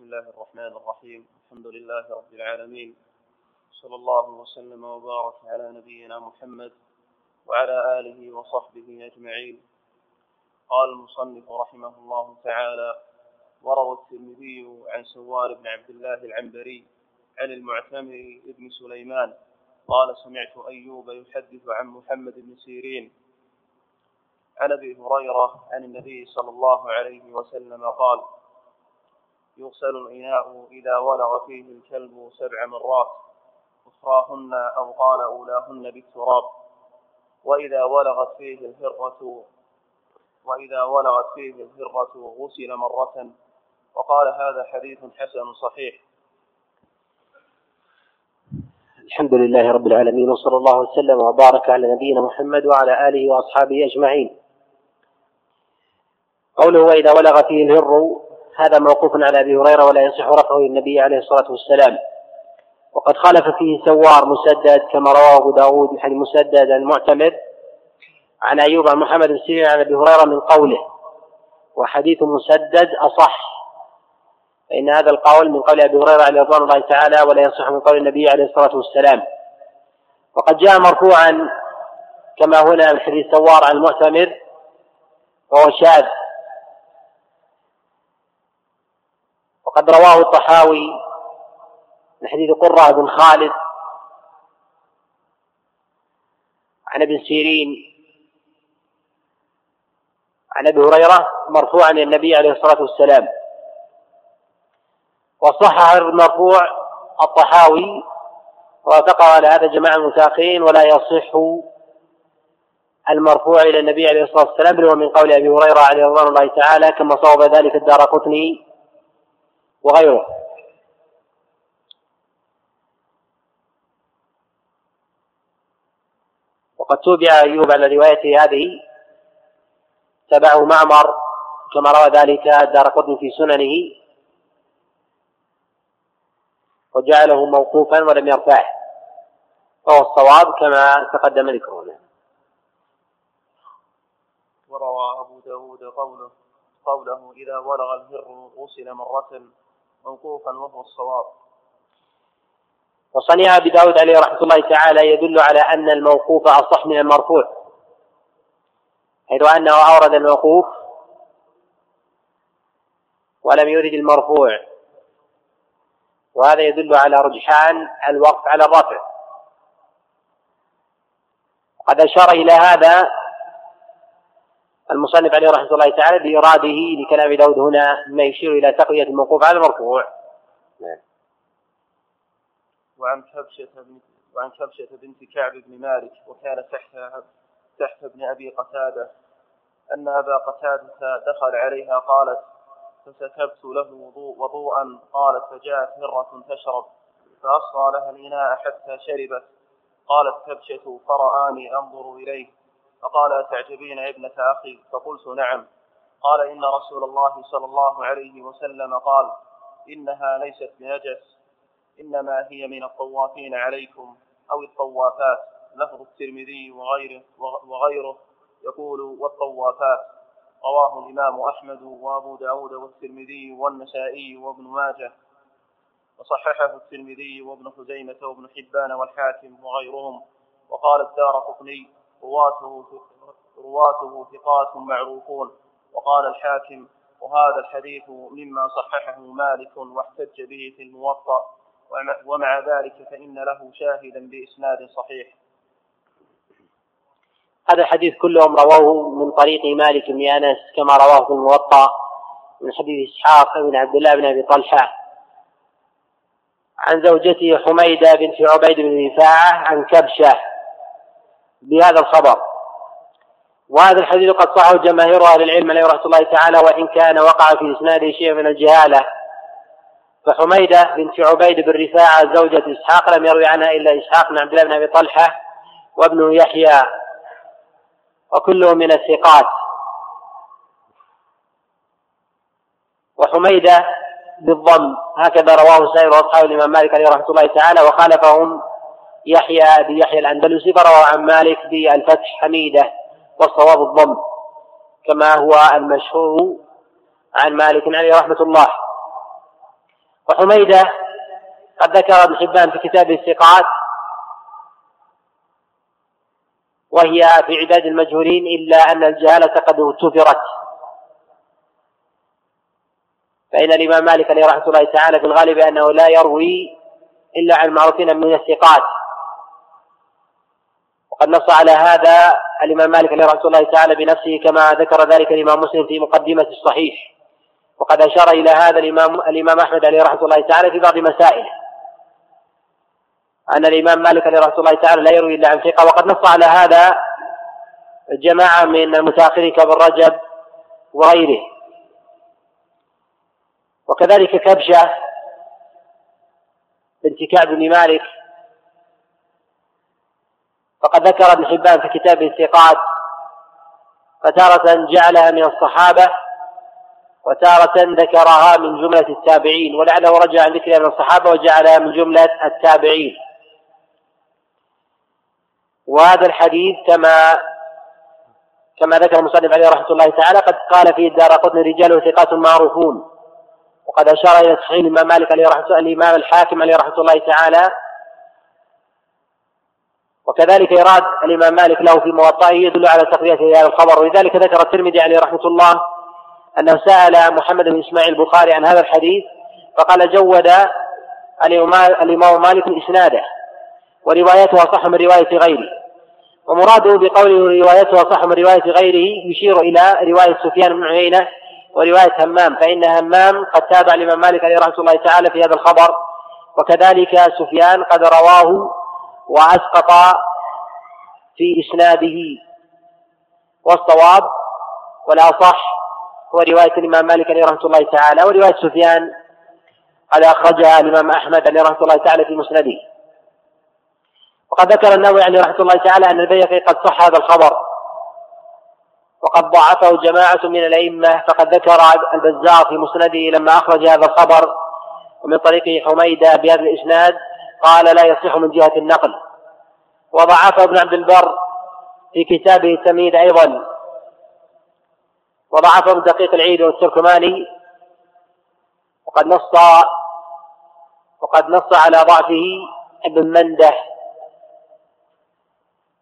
بسم الله الرحمن الرحيم. الحمد لله رب العالمين. صلى الله وسلم وبارك على نبينا محمد وعلى آله وصحبه أجمعين. قال المصنف رحمه الله تعالى وروى الترمذي عن سوار بن عبد الله العنبري عن المعتمر بن سليمان قال سمعت أيوب يحدث عن محمد بن سيرين عن أبي هريرة عن النبي صلى الله عليه وسلم قال يغسل الإناء إذا ولغ فيه الكلب سبع مرات أخراهن أو قال أولاهن بالتراب. وإذا ولغت فيه الهرة وإذا ولغت فيه الهرة غسل مرة. وقال هذا حديث حسن صحيح. الحمد لله رب العالمين وصلى الله وسلم وبارك على نبينا محمد وعلى آله وأصحابه أجمعين. قوله وإذا ولغ فيه الهر هذا موقوف على أبي هريرة ولا يصح رفعه للنبي عليه الصلاة والسلام. وقد خالف فيه سوار مسدد كما رواه أبو داود من حديث مسدد المعتمر عن أيوب عن محمد بن سيرين عن أبي هريرة من قوله وحديث مسدد أصح. فإن هذا القول من قول أبي هريرة عليه رضوان الله تعالى ولا يصح من قول النبي عليه الصلاة والسلام. وقد جاء مرفوعا كما هنا من حديث سوار عن المعتمر وهو شاذ. وقد رواه الطحاوي من حديث قرة بن خالد عن ابن سيرين عن أبي هريرة مرفوعا إلى النبي عليه الصلاة والسلام. وصحح المرفوع الطحاوي وافقه على هذا جماعة المتاخرين ولا يصح المرفوع إلى النبي عليه الصلاة والسلام بل من قول أبي هريرة عليه رضوان الله تعالى كما صوب ذلك الدار قطني وغيره. وقد توبع أيوب على روايته هذه. تبعه معمر كما روى ذلك الدار قطن في سننه. وجعله موقوفا ولم يرفعه. وهو الصواب كما تقدم ذكره وروى أبو داود قوله قوله إذا ولغ الهر غسل مرة موقوفا وهو الصواب. وصنيع أبي داود عليه رحمة الله تعالى يدل على أن الموقوف أصح من المرفوع حيث انه أورد الموقوف ولم يرد المرفوع. وهذا يدل على رجحان الوقف على الرفع. وقد أشار إلى هذا المصنف عليه رحمة الله تعالى بإراده لكلام داود هنا ما يشير إلى تقوية الموقوف على المرفوع. نعم. وعن كبشة بنت وعن كبشة بنت كعب بن مالك وكان تحت تحت ابن أبي قتادة أن أبا قتادة دخل عليها قالت فسكبت له وضوء وضوءا. قالت فجاءت هرة تشرب فأصغى لها الإناء حتى شربت. قالت كبشة فرآني أنظر إليه. فقال أتعجبين يا ابنة أخي؟ فقلت نعم. قال إن رسول الله صلى الله عليه وسلم قال إنها ليست بنجس إنما هي من الطوافين عليكم أو الطوافات. لفظ الترمذي وغيره وغيره يقول والطوافات. رواه الإمام أحمد وأبو داود والترمذي والنسائي وابن ماجه وصححه الترمذي وابن خزيمة وابن حبان والحاكم وغيرهم. وقال الدار قطني رواته رواته ثقات معروفون. وقال الحاكم وهذا الحديث مما صححه مالك واحتج به في الموطأ ومع ذلك فإن له شاهدا بإسناد صحيح. هذا الحديث كلهم رواه من طريق مالك بن أنس كما رواه في الموطأ من حديث إسحاق بن عبد الله بن أبي طلحة. عن زوجته حميدة بنت عبيد بن رفاعة عن كبشة بهذا الخبر. وهذا الحديث قد صحه جماهير أهل العلم عليه رحمة الله تعالى وإن كان وقع في إسناده شيء من الجهالة. فحميدة بنت عبيد بن رفاعة زوجة إسحاق لم يروي عنها إلا إسحاق بن عبد الله بن أبي طلحة وابنه يحيى. وكلهم من الثقات. وحميدة بالضم هكذا رواه سائر أصحاب الإمام مالك عليه رحمة الله تعالى وخالفهم يحيى بيحيى الأندلسي فروى عن مالك بالفتح حميدة والصواب الضم كما هو المشهور عن مالك عليه رحمة الله. وحميدة قد ذكر ابن حبان في كتاب الثقات وهي في عداد المجهولين إلا أن الجهالة قد اغتفرت. فإن الإمام مالك عليه رحمة الله تعالى في الغالب أنه لا يروي إلا عن المعروفين من الثقات. وقد نص على هذا الإمام مالك عليه رحمة الله تعالى بنفسه كما ذكر ذلك الإمام مسلم في مقدمة الصحيح. وقد أشار إلى هذا الإمام الإمام أحمد عليه رحمة الله تعالى في بعض مسائله. أن الإمام مالك عليه رحمة الله تعالى لا يروي إلا عن ثقة. وقد نص على هذا جماعة من المتأخرين كابن رجب وغيره. وكذلك كبشة بنت كعب بن مالك فقد ذكر ابن حبان في كتابه الثقات فتارة جعلها من الصحابة وتارة ذكرها من جملة التابعين ولعله رجع عن ذكرها من الصحابة وجعلها من جملة التابعين. وهذا الحديث كما كما ذكر المصنف عليه رحمة الله تعالى قد قال فيه الدار قطن رجاله ثقات معروفون وقد أشار إلى تصحيح الإمام مالك عليه رحمه الإمام الحاكم عليه رحمة الله تعالى وكذلك إيراد الإمام مالك له في موطئه يدل على تقوية هذا الخبر. ولذلك ذكر الترمذي عليه رحمة الله أنه سأل محمد بن إسماعيل البخاري عن هذا الحديث فقال جود الإمام مالك إسناده وروايته أصح من رواية غيره. ومراده بقوله روايته أصح من رواية غيره يشير إلى رواية سفيان بن عيينة ورواية همام فإن همام قد تابع الإمام مالك عليه رحمة الله تعالى في هذا الخبر وكذلك سفيان قد رواه وأسقط في إسناده والصواب والأصح هو رواية الإمام مالك عليه رحمة الله تعالى ورواية سفيان قد أخرجها الإمام أحمد عليه رحمة الله تعالى في مسنده. وقد ذكر النووي عليه رحمة الله تعالى أن البيهقي قد صح هذا الخبر. وقد ضعفه جماعة من الأئمة فقد ذكر البزار في مسنده لما أخرج هذا الخبر ومن طريق حميدة بهذا الإسناد. قال لا يصح من جهة النقل. وضعفه ابن عبد البر في كتابه التمهيد أيضا. وضعفه ابن دقيق العيد والتركماني وقد نص وقد نص على ضعفه ابن منده.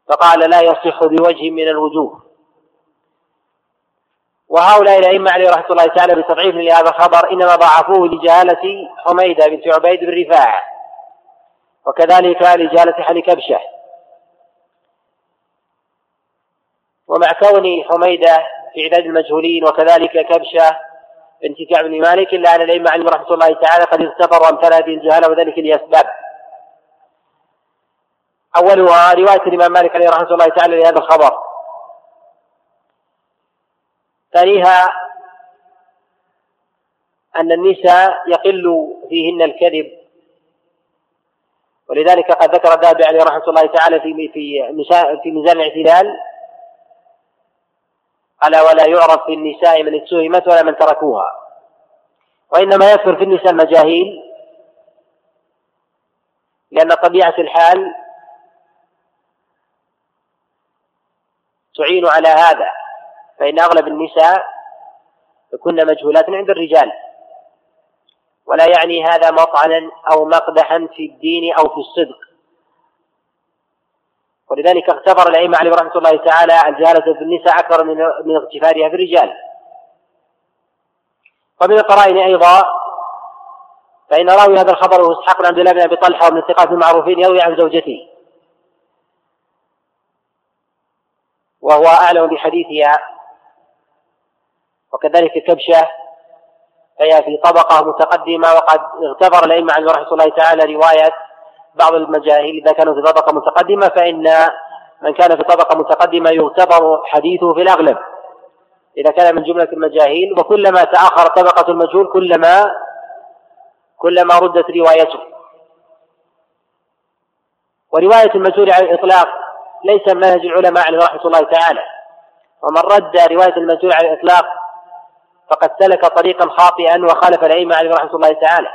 فقال لا يصح بوجه من الوجوه. وهؤلاء الأئمة عليه رحمة الله تعالى بتضعيف لهذا الخبر إنما ضعفوه لجهالة حميدة بنت عبيد بن رفاعة. وكذلك لجهالة حل كبشة. ومع كون حميدة في عداد المجهولين وكذلك كبشة بنت كعب بن مالك إلا أن الأئمة عليهم رحمة الله تعالى قد اغتفروا أمثال هذه الجهالة وذلك لأسباب. أولها رواية الإمام مالك عليه رحمة الله تعالى لهذا الخبر. ثانيها أن النساء يقل فيهن الكذب ولذلك قد ذكر الذهبي عليه رحمة الله تعالى في في في ميزان الاعتدال ألا ولا يعرف في النساء من اتهمت ولا من تركوها وإنما يكثر في النساء المجاهيل لأن طبيعة الحال تعين على هذا فإن أغلب النساء يكن مجهولات عند الرجال. ولا يعني هذا مطعنا أو مقدحا في الدين أو في الصدق. ولذلك اغتفر الأئمة عليهم رحمة الله تعالى الجهالة في النساء أكثر من من اغتفارها في الرجال. ومن القرائن أيضا فإن راوي هذا الخبر هو إسحاق بن عبد الله بن أبي طلحة ومن الثقات المعروفين يروي عن زوجته. وهو أعلم بحديثها. وكذلك كبشة فهي في طبقة متقدمة وقد اغتفر الأئمة عن رحمة الله تعالى رواية بعض المجاهيل إذا كانوا في طبقة متقدمة فإن من كان في طبقة متقدمة يغتفر حديثه في الأغلب. إذا كان من جملة المجاهيل وكلما تأخر طبقة المجهول كلما كلما ردت روايته. ورواية المجهول على الإطلاق ليس منهج العلماء عليه رحمة الله تعالى. ومن رد رواية المجهول على الإطلاق فقد سلك طريقا خاطئا وخالف الأئمة عليه رحمة الله تعالى.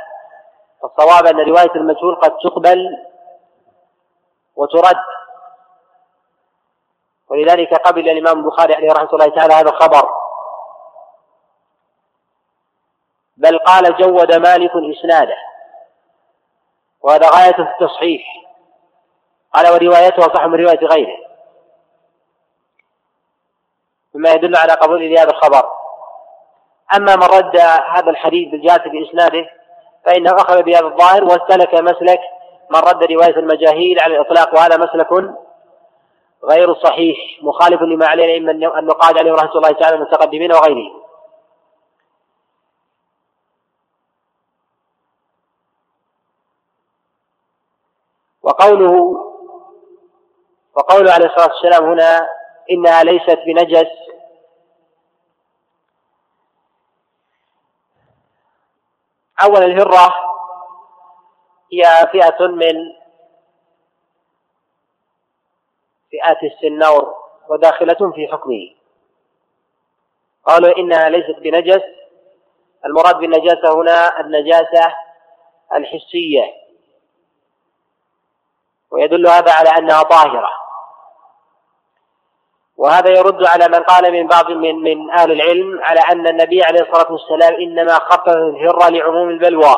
فالصواب أن رواية المجهول قد تقبل وترد. ولذلك قبل الإمام البخاري عليه رحمة الله تعالى هذا الخبر. بل قال جود مالك إسناده. وهذا غاية في التصحيح. قال وروايته صح من رواية غيره. مما يدل على قبول هذا الخبر. أما من رد هذا الحديث بالجهة بإسناده فإنه أخذ بهذا الظاهر واستلك مسلك من رد رواية المجاهيل على الإطلاق وهذا مسلك غير صحيح مخالف لما عليه الأئمة النقاد عليه رحمة الله تعالى المتقدمين وغيرهم. وقوله وقوله عليه الصلاة والسلام هنا إنها ليست بنجس أولا الهرة هي فئة من فئات السنور وداخلة في حكمه. قالوا إنها ليست بنجس المراد بالنجاسة هنا النجاسة الحسية ويدل هذا على أنها طاهرة. وهذا يرد على من قال من بعض من من أهل العلم على أن النبي عليه الصلاة والسلام إنما خفف الهرة لعموم البلوى.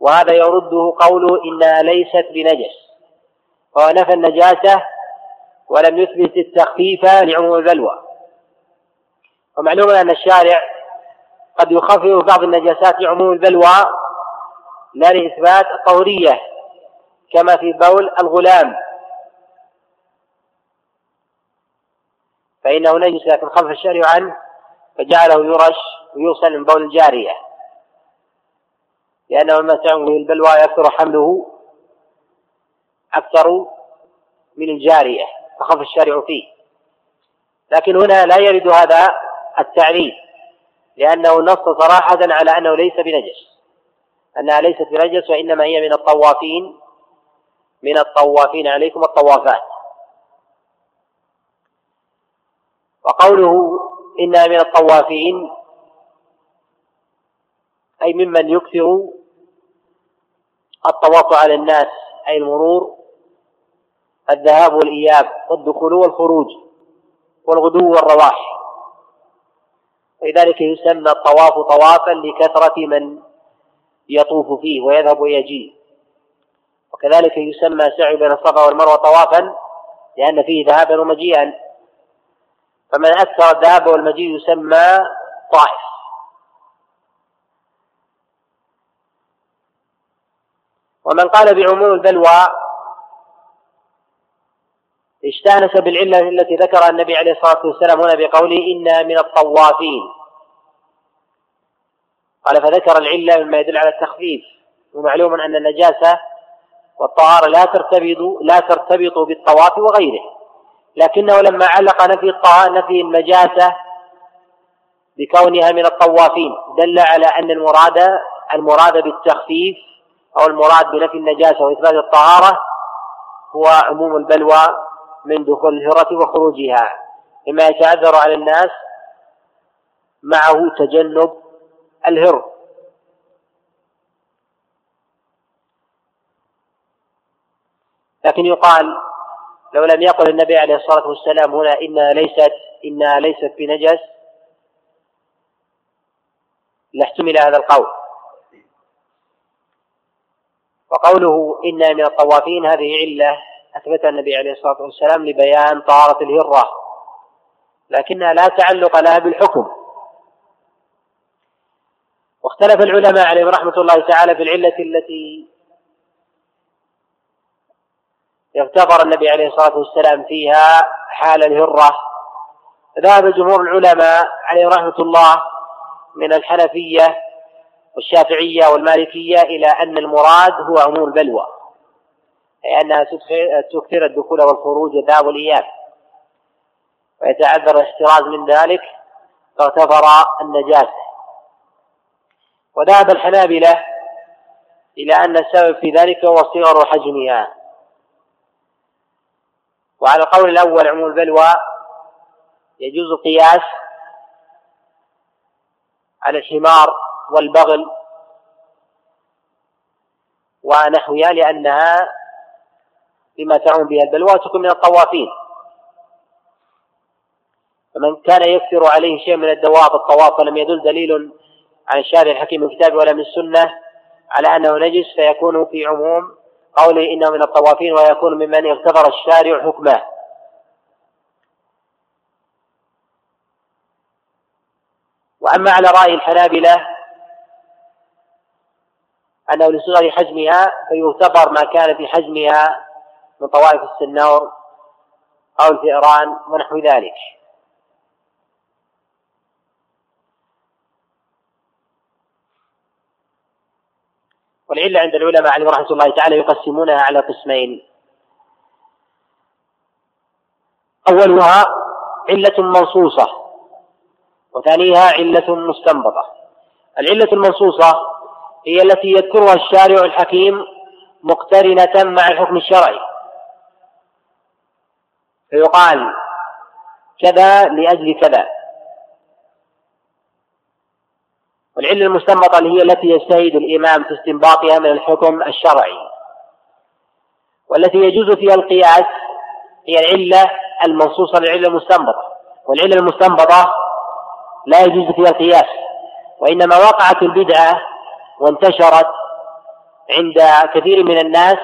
وهذا يرده قوله إنها ليست بنجس. فهو نفى النجاسة ولم يثبت التخفيف لعموم البلوى. ومعلوم أن الشارع قد يخفف بعض النجاسات لعموم البلوى لا لإثبات الطهورية كما في بول الغلام. فإنه نجس لكن خف الشارع عنه فجعله يرش ويوصل من بول الجارية. لأنه لما تعمل البلوى يكثر حمله أكثر من الجارية فخف الشارع فيه. لكن هنا لا يرد هذا التعريف لأنه نص صراحة على أنه ليس بنجس. أنها ليست بنجس وإنما هي من الطوافين من الطوافين عليكم الطوافات. وقوله إنا من الطوافين أي ممن يكثر الطواف على الناس أي المرور الذهاب والإياب والدخول والخروج والغدو والرواح. ولذلك يسمى الطواف طوافا لكثرة من يطوف فيه ويذهب ويجيء. وكذلك يسمى سعي بين الصفا والمروة طوافا لأن فيه ذهابا ومجيئا. فمن أكثر الذهاب والمجيء يسمى طائف. ومن قال بعموم البلوى استانس بالعلة التي ذكرها النبي عليه الصلاة والسلام هنا بقوله أنا من الطوافين. قال فذكر العلة مما يدل على التخفيف. ومعلوم أن النجاسة والطهارة لا ترتبط لا ترتبط بالطواف وغيره. لكنه لما علق نفي نفي النجاسة بكونها من الطوافين دل على أن المراد المراد بالتخفيف أو المراد بنفي النجاسة وإثبات الطهارة هو عموم البلوى من دخول الهرة وخروجها. مما يتعذر على الناس معه تجنب الهر. لكن يقال لو لم يقل النبي عليه الصلاة والسلام هنا إنها ليست إنها ليست بنجس لاحتمل هذا القول. وقوله إنا من الطوافين هذه علة أثبتها النبي عليه الصلاة والسلام لبيان طهارة الهرة لكنها لا تعلق لها بالحكم. واختلف العلماء عليهم رحمة الله تعالى في العلة التي اغتفر النبي عليه الصلاة والسلام فيها حال الهرة. ذهب جمهور العلماء عليهم رحمة الله من الحنفية والشافعية والمالكية إلى أن المراد هو عموم البلوى أي أنها تكثر الدخول والخروج والذهاب والإياب. ويتعذر الاحتراز من ذلك فاغتفر النجاسة. وذهب الحنابلة إلى أن السبب في ذلك هو صغر حجمها. وعلى القول الأول عموم البلوى يجوز القياس على الحمار والبغل ونحوها لأنها بما تعم بها البلوى تكون من الطوافين. فمن كان يكثر عليه شيء من الدواب الطواف ولم يدل دليل عن الشارع الحكيم من الكتاب ولا من السنة على أنه نجس فيكون في عموم قوله إنه من الطوافين ويكون ممن اغتفر الشارع حكمه. وأما على رأي الحنابلة أنه لصغر حجمها فيعتبر ما كان في حجمها من طوائف السنور أو الفئران ونحو ذلك. والعلة عند العلماء عليهم رحمة الله تعالى يقسمونها على قسمين. أولها علة منصوصة وثانيها علة مستنبطة. العلة المنصوصة هي التي يذكرها الشارع الحكيم مقترنة مع الحكم الشرعي. فيقال كذا لأجل كذا. والعلة المستنبطة اللي هي التي يجتهد الإمام في استنباطها من الحكم الشرعي. والتي يجوز فيها القياس هي العلة المنصوصة للعلة المستنبطة. والعلة المستنبطة لا يجوز فيها القياس وإنما وقعت البدعة وانتشرت عند كثير من الناس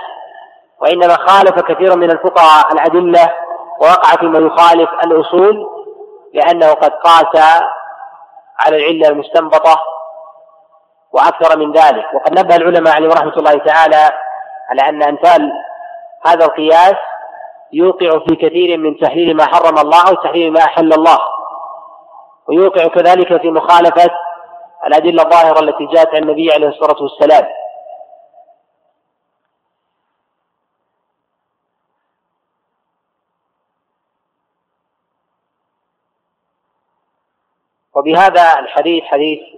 وإنما خالف كثير من الفقهاء الأدلة ووقع فيما يخالف الأصول لأنه قد قاس على العلة المستنبطة وأكثر من ذلك. وقد نبه العلماء عليهم رحمة الله تعالى على أن أمثال هذا القياس يوقع في كثير من تحليل ما حرم الله وتحليل ما أحل الله. ويوقع كذلك في مخالفة الأدلة الظاهرة التي جاءت عن النبي عليه الصلاة والسلام. وبهذا الحديث حديث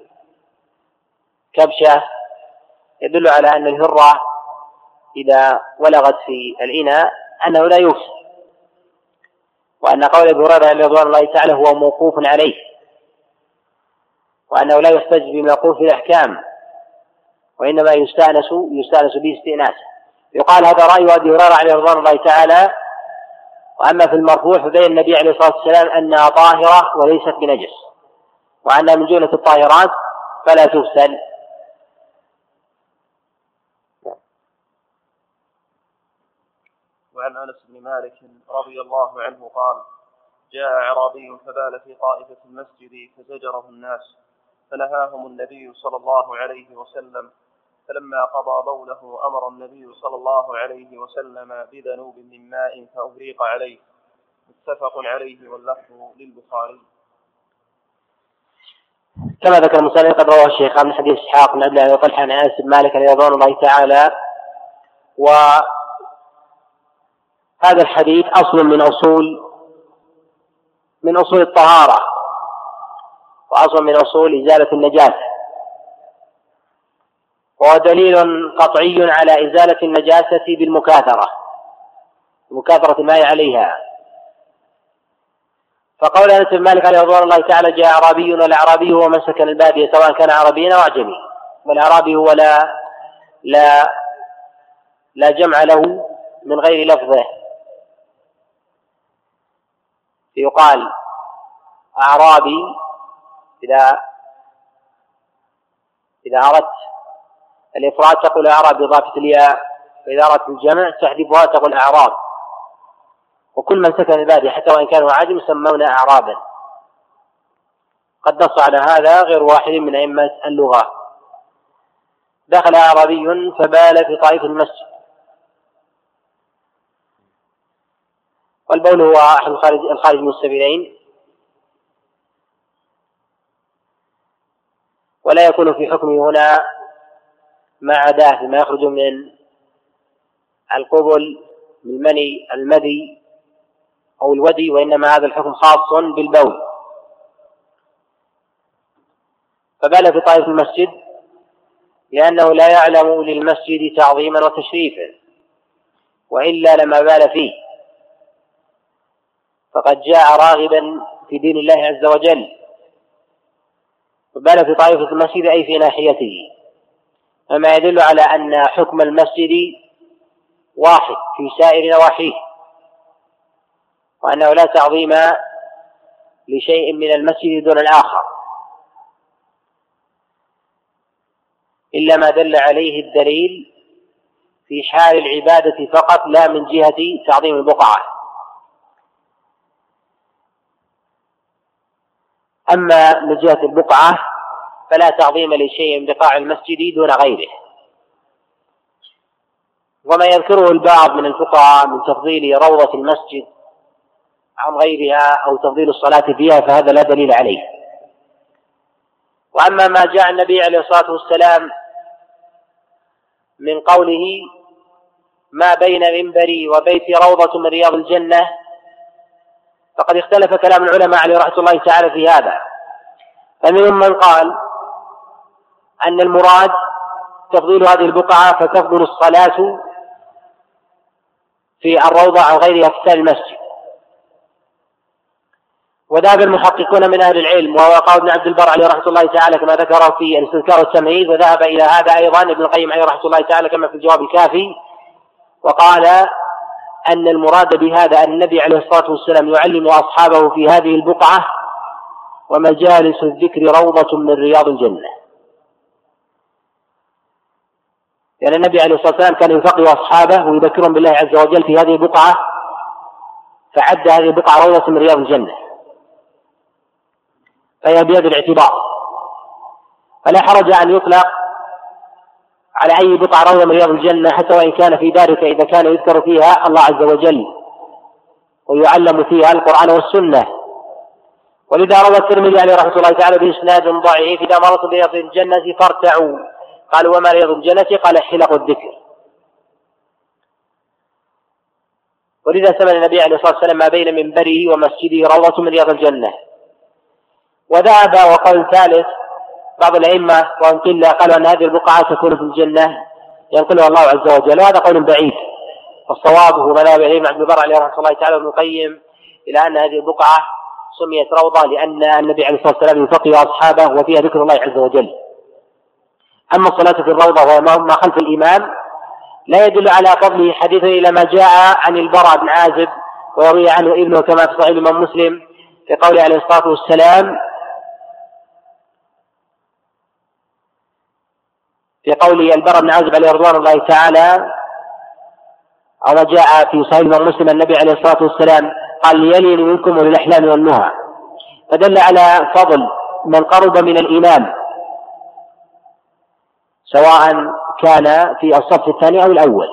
كبشة يدل على أن الهرة إذا ولغت في الإناء أنه لا يفسد وأن قول أبي هريرة رضوان الله تعالى هو موقوف عليه وأنه لا يحتج بموقوف الأحكام وإنما يستأنس يستأنس به استئناسا يقال هذا رأي أبي هريرة عليه رضوان الله تعالى وأما في المرفوع فبين النبي عليه الصلاة والسلام أنها طاهرة وليست بنجس وأنها من جملة الطاهرات فلا تغسل وعن أنس بن مالك رضي الله عنه قال جاء أعرابي فبال في طائفة المسجد فزجره الناس فنهاهم النبي صلى الله عليه وسلم فلما قضى بوله أمر النبي صلى الله عليه وسلم بذنوب من ماء فأغريق عليه. متفق عليه واللفظ للبخاري. كما ذكر المسلم قد رواه الشيخ من حديث إسحاق بن عبد الله وطلحة عن أنس بن مالك رضي الله تعالى و هذا الحديث أصل من أصول من أصول الطهارة وأصل من أصول إزالة النجاسة وهو دليل قطعي على إزالة النجاسة بالمكاثرة مكاثرة الماء عليها. فقول أنس بن مالك عليه رضوان الله تعالى جاء أعرابي والأعرابي هو من سكن البادية سواء كان عربيا أو أعجمي. والأعرابي هو لا لا لا جمع له من غير لفظه. يقال أعرابي إذا إذا أردت الإفراد تقول أعراب بإضافة الياء وإذا أردت الجمع تحذفها تقول أعراب. وكل من سكن البادية حتى وإن كانوا عاجم يسمون أعرابا. قد نص على هذا غير واحد من أئمة اللغة. دخل أعرابي فبال في طائف المسجد. والبول هو أحد الخارج الخارج من السبيلين. ولا يكون في حكمه هنا ما عداه فيما يخرج من القبل من المني المذي أو الودي وإنما هذا الحكم خاص بالبول. فبال في طائف المسجد لأنه لا يعلم للمسجد تعظيما وتشريفا وإلا لما بال فيه. فقد جاء راغبا في دين الله عز وجل وبال في طائفة المسجد أي في ناحيته. مما يدل على أن حكم المسجد واحد في سائر نواحيه وأنه لا تعظيم لشيء من المسجد دون الآخر. إلا ما دل عليه الدليل في حال العبادة فقط لا من جهة تعظيم البقعة. أما من جهة البقعة فلا تعظيم لشيء بقاع المسجد دون غيره. وما يذكره البعض من الفقهاء من تفضيل روضة المسجد عن غيرها أو تفضيل الصلاة فيها فهذا لا دليل عليه. وأما ما جاء النبي عليه الصلاة والسلام من قوله ما بين منبري وبيتي روضة من رياض الجنة فقد اختلف كلام العلماء عليه رحمة الله تعالى في هذا. فمنهم من قال أن المراد تفضيل هذه البقعة فتفضل الصلاة في الروضة عن غيرها في المسجد. وذهب المحققون من أهل العلم وهو قول ابن عبد البر عليه رحمة الله تعالى كما ذكره في الإستذكار والتمهيد وذهب إلى هذا أيضا ابن القيم عليه رحمة الله تعالى كما في الجواب الكافي وقال أن المراد بهذا أن النبي عليه الصلاة والسلام يعلم أصحابه في هذه البقعة ومجالس الذكر روضة من رياض الجنة. لأن يعني النبي عليه الصلاة والسلام كان يفقه أصحابه ويذكرهم بالله عز وجل في هذه البقعة فعد هذه البقعة روضة من رياض الجنة. فهي بهذا الاعتبار. فلا حرج أن يطلق على أي بقعة روضة من رياض الجنة حتى وإن كان في ذلك إذا كان يذكر فيها الله عز وجل ويعلم فيها القرآن والسنة. ولذا روى الترمذي عليه رحمة الله تعالى بإسناد ضعيف إذا مرت برياض الجنة فارتعوا. قالوا وما رياض الجنة؟ قال حلق الذكر. ولذا سمى النبي عليه الصلاة والسلام ما بين منبره ومسجده روضة من رياض الجنة. وذهب وقول ثالث بعض الأئمة وهم قلة قالوا أن هذه البقعة تكون في الجنة ينقلها الله عز وجل. وهذا قول بعيد. والصواب هو مذهب الإمام عبد البر عليه رحمه الله تعالى ابن القيم إلى أن هذه البقعة سميت روضة لأن النبي عليه الصلاة والسلام يفقه أصحابه وفيها ذكر الله عز وجل. أما الصلاة في الروضة وهي ما خلف الإمام لا يدل على فضله حديث إلى ما جاء عن البراء بن عازب ويروي عنه ابنه كما في صحيح الإمام مسلم في قوله عليه الصلاة والسلام في قول البراء بن عازب عليه رضوان الله تعالى أو جاء في صحيح مسلم النبي عليه الصلاة والسلام قال ليلين منكم وللأحلام والنهى. فدل على فضل من قرب من الإمام سواء كان في الصف الثاني أو الأول.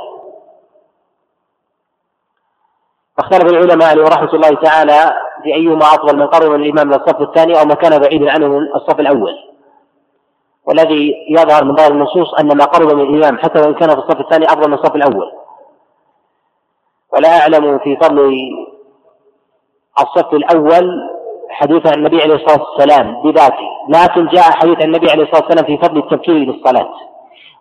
فاختلف العلماء عليهم رحمة الله تعالى في أيهما أفضل من قرب من الإمام من الصف الثاني أو ما كان بعيدا عنه الصف الأول. والذي يظهر من ظاهر النصوص أن ما قرب من الإمام حتى وإن كان في الصف الثاني أفضل من الصف الأول. ولا أعلم في فضل الصف الأول حديث عن النبي عليه الصلاة والسلام بذاته لكن جاء حديث عن النبي عليه الصلاة والسلام في فضل التبكير للصلاة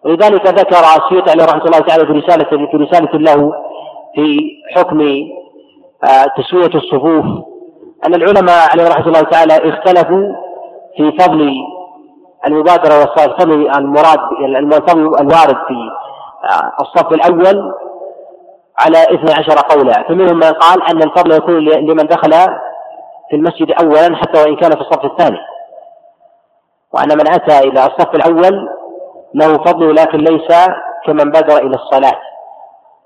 ولذلك ذكر السيوطي عليه رحمة الله تعالى في رسالة في رسالة له في حكم آه، تسوية الصفوف أن العلماء عليه رحمة الله تعالى اختلفوا في فضل المبادرة فضل المراد الفضل الوارد في آه، الصف الأول على اثني عشر قولا. فمنهم من قال أن الفضل يكون لمن دخل في المسجد أولا حتى وإن كان في الصف الثاني. وأن من أتى إلى الصف الأول له فضل لكن ليس كمن بادر إلى الصلاة.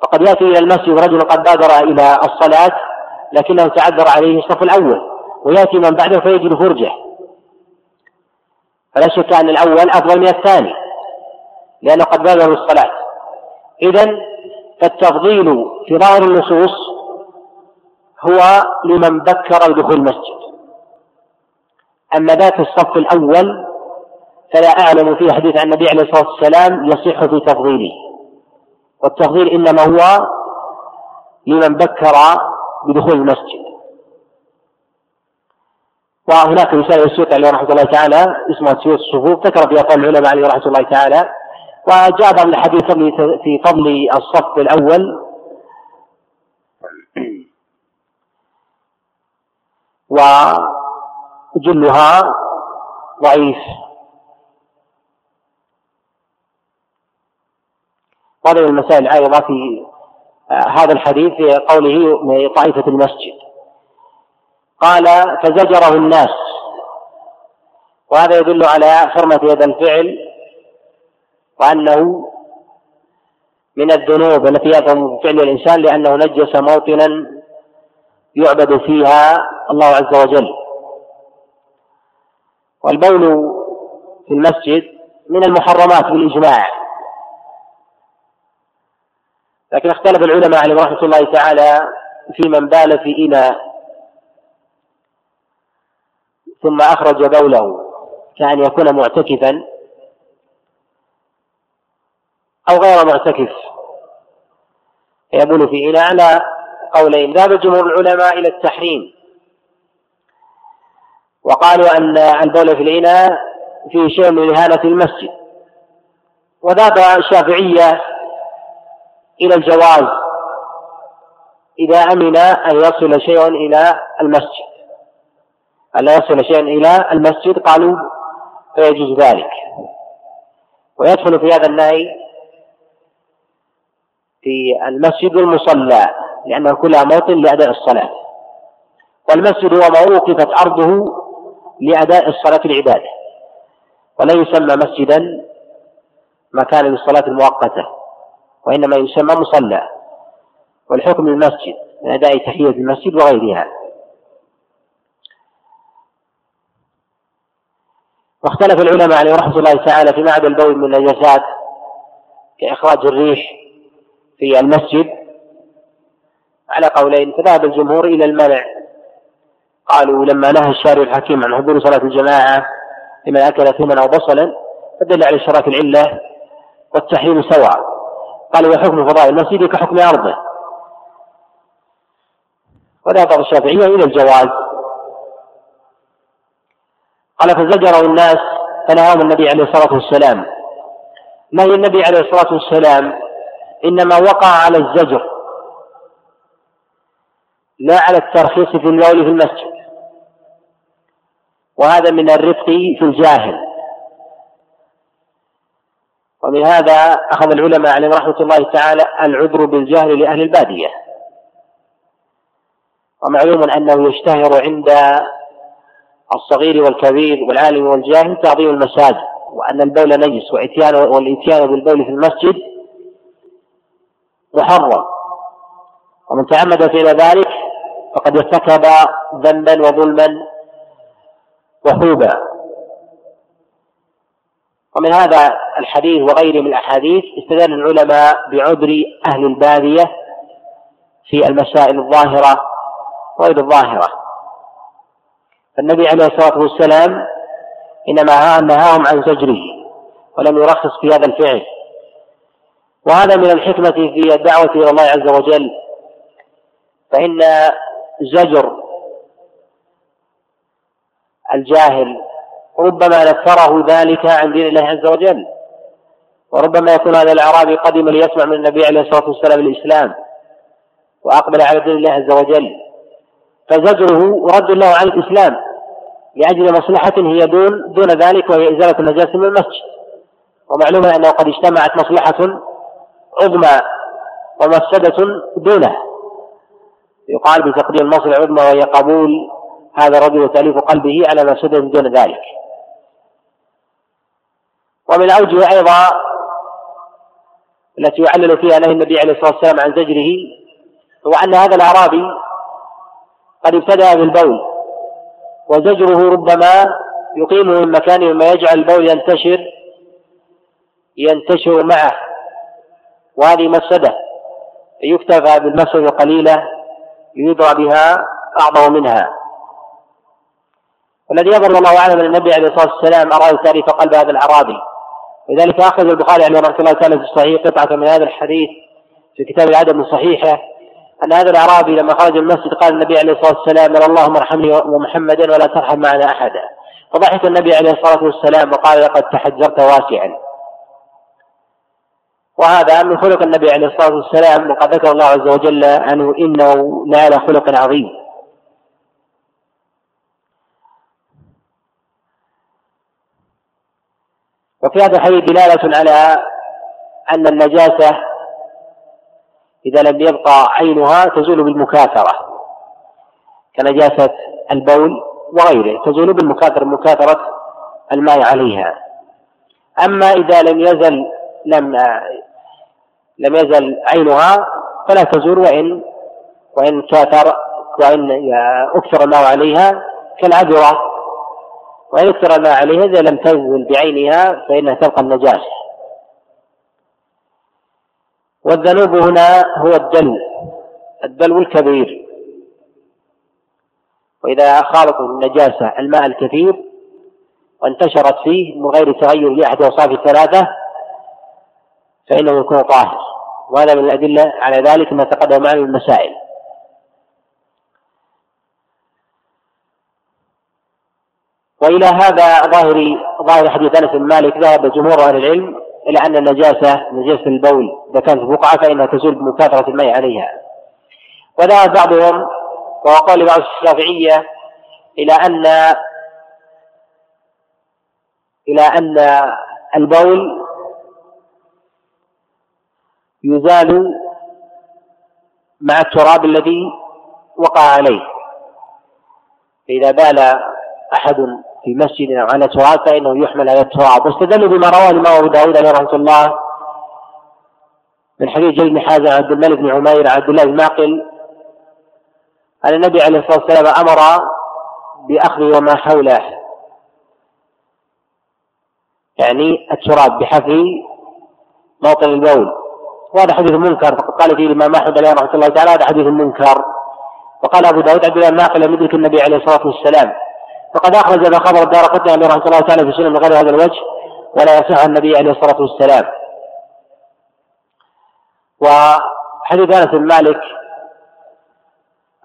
فقد يأتي إلى المسجد رجل قد بادر إلى الصلاة لكنه تعذر عليه الصف الأول. ويأتي من بعده فيجد فرجة. فلا شك أن الأول أفضل من الثاني لأنه قد بادر الصلاة. إذا فالتفضيل في ظاهر النصوص هو لمن بكر بدخول المسجد. أما ذات الصف الأول فلا أعلم في حديث عن النبي عليه الصلاة والسلام يصح في تفضيله. والتفضيل إنما هو لمن بكر بدخول المسجد. وهناك رسالة السيوطي عليه رحمة الله تعالى اسمها سيوط الصفوف ذكر فيها قول العلماء عليه رحمة الله تعالى وجاء بعض الحديث في فضل الصف الأول. وجلها ضعيف. وهذه المسائل العارضة في آه، هذا الحديث في قوله طائفة المسجد. قال فزجره الناس. وهذا يدل على حرمة هذا الفعل وأنه من الذنوب التي يفهم فعل الإنسان لأنه نجس موطنا يعبد فيها الله عز وجل. والبول في المسجد من المحرمات بالإجماع. لكن اختلف العلماء عليهم رحمة الله تعالى في من بال في إناء. ثم أخرج بوله كأن يكون معتكفا أو غير معتكف. يبول في إناء على قولين ذهب جمهور العلماء إلى التحريم. وقالوا أن البول في الإناء فيه شيء من إهانة المسجد. وذهب الشافعية إلى الجواز إذا أمن أن يصل شيء إلى المسجد. ألا يصل شيء إلى المسجد؟ قالوا فيجوز ذلك. ويدخل في هذا النهي في المسجد والمصلى لأنه كلها موطن لأداء الصلاة. والمسجد هو ما وقفت أرضه لأداء الصلاة العبادة. ولا يسمى مسجدا مكانا للصلاة المؤقتة وإنما يسمى مصلى. والحكم المسجد من أداء تحية المسجد وغيرها. واختلف العلماء عليه رحمة الله تعالى في معدن البول من النجاسات كإخراج الريح في المسجد على قولين فذهب الجمهور إلى المنع. قالوا لما نهى الشارع الحكيم عن حضور صلاة الجماعة لمن أكل ثمنا أو بصلا فدل على اشتراك العلة والتحريم سواء. قالوا وحكم فضاء المسجد كحكم أرضه. وذهب الشافعية إلى الجواز. قال فزجروا الناس فنهاهم النبي عليه الصلاة والسلام. نهي النبي عليه الصلاة والسلام؟ إنما وقع على الزجر لا على الترخيص في البول في المسجد وهذا من الرفق في الجاهل. ومن هذا أخذ العلماء عليهم رحمة الله تعالى العذر بالجهل لأهل البادية. ومعلوم أنه يشتهر عند الصغير والكبير والعالم والجاهل تعظيم المساجد وأن البول نجس وإتيان والإتيان بالبول في المسجد محرم. ومن تعمد فعل ذلك فقد ارتكب ذنبا وظلما وحوبا. ومن هذا الحديث وغيره من الأحاديث استدل العلماء بعذر أهل البادية في المسائل الظاهرة وغير الظاهرة. فالنبي عليه الصلاة والسلام إنما نهاهم عن زجره ولم يرخص في هذا الفعل. وهذا من الحكمة في الدعوة إلى الله عز وجل. فإن زجر الجاهل ربما نفره ذلك عن دين الله عز وجل. وربما يكون هذا الأعرابي قدم ليسمع من النبي عليه الصلاة والسلام الإسلام وأقبل على دين الله عز وجل. فزجره رد له عن الإسلام. لأجل مصلحة هي دون دون ذلك وهي إزالة النجاسة من المسجد. ومعلوم أنه قد اجتمعت مصلحة عظمى ومفسدة دونه. يقال بتقديم المصلحة العظمى وهي قبول هذا الرجل وتأليف قلبه على مفسدة دون ذلك. ومن أوجه أيضا التي يعلل فيها نهي النبي عليه الصلاة والسلام عن زجره هو أن هذا الأعرابي قد ابتدأ بالبول. وزجره ربما يقيمه من مكانه مما يجعل البول ينتشر ينتشر معه. وهذه مفسدة يكتفى بالمفسدة القليلة يدرى بها أعظم منها. والذي يظهر الله أعلم أن النبي عليه الصلاة والسلام أراد تعريف قلب هذا الأعرابي. لذلك أخرج البخاري عليه رحمة الله تعالى في الصحيح قطعة من هذا الحديث في كتاب العدد من صحيحه. أن هذا الأعرابي لما خرج من المسجد قال النبي عليه الصلاة والسلام اللهم ارحمني ومحمدا ولا ترحم معنا أحدا. فضحك النبي عليه الصلاة والسلام وقال لقد تحجرت واسعا. وهذا من خلق النبي عليه الصلاة والسلام وقد ذكر الله عز وجل عنه إنه لعلى خلق عظيم. وفي هذا الحديث دلالة على أن النجاسة إذا لم يبقى عينها تزول بالمكاثرة كنجاسة البول وغيره تزول بالمكاثرة مكاثرة الماء عليها. أما إذا لم يزل لم لم يزل عينها فلا تزول وإن وإن كثر وإن أكثر الماء عليها كالعذرة. وإن أكثر الماء عليها إذا لم تنزل بعينها فإنها تبقى النجاسة. والذنوب هنا هو الدلو الدلو الكبير. وإذا خالط النجاسة الماء الكثير وانتشرت فيه من غير تغير لأحد أوصاف الثلاثة فإنه يكون طاهر. وهذا من الأدلة على ذلك ما تقدم معنا المسائل. وإلى هذا ظاهر ظاهر حديث أنس بن مالك ذهب جمهور أهل العلم إلى أن النجاسة نجاسة البول إذا كانت بقعة فإنها تزول بمكاثرة الماء عليها. وذهب بعضهم وهو قول بعض الشافعية إلى أن إلى أن البول يزال مع التراب الذي وقع عليه. فإذا بال أحد في مسجد أو على تراب فإنه يحمل على التراب واستدلوا بما رواه الإمام أبو داود عليه رحمة الله من حديث جل بن حازم عبد الملك بن عمير عبد الله بن أن النبي عليه الصلاة والسلام أمر بأخذ وما حوله. يعني التراب بحفر موطن البول. وهذا حديث منكر. فقد قال فيه الإمام أحمد عليه رحمة الله تعالى هذا حديث منكر. وقال أبو داود عبد الله الناقل لم يدرك النبي عليه الصلاة والسلام. فقد أخرج هذا خبر الدار قطني عليه رحمة الله تعالى في سنة من غير هذا الوجه ولا يصح النبي عليه الصلاة والسلام. وحديث أنس بن مالك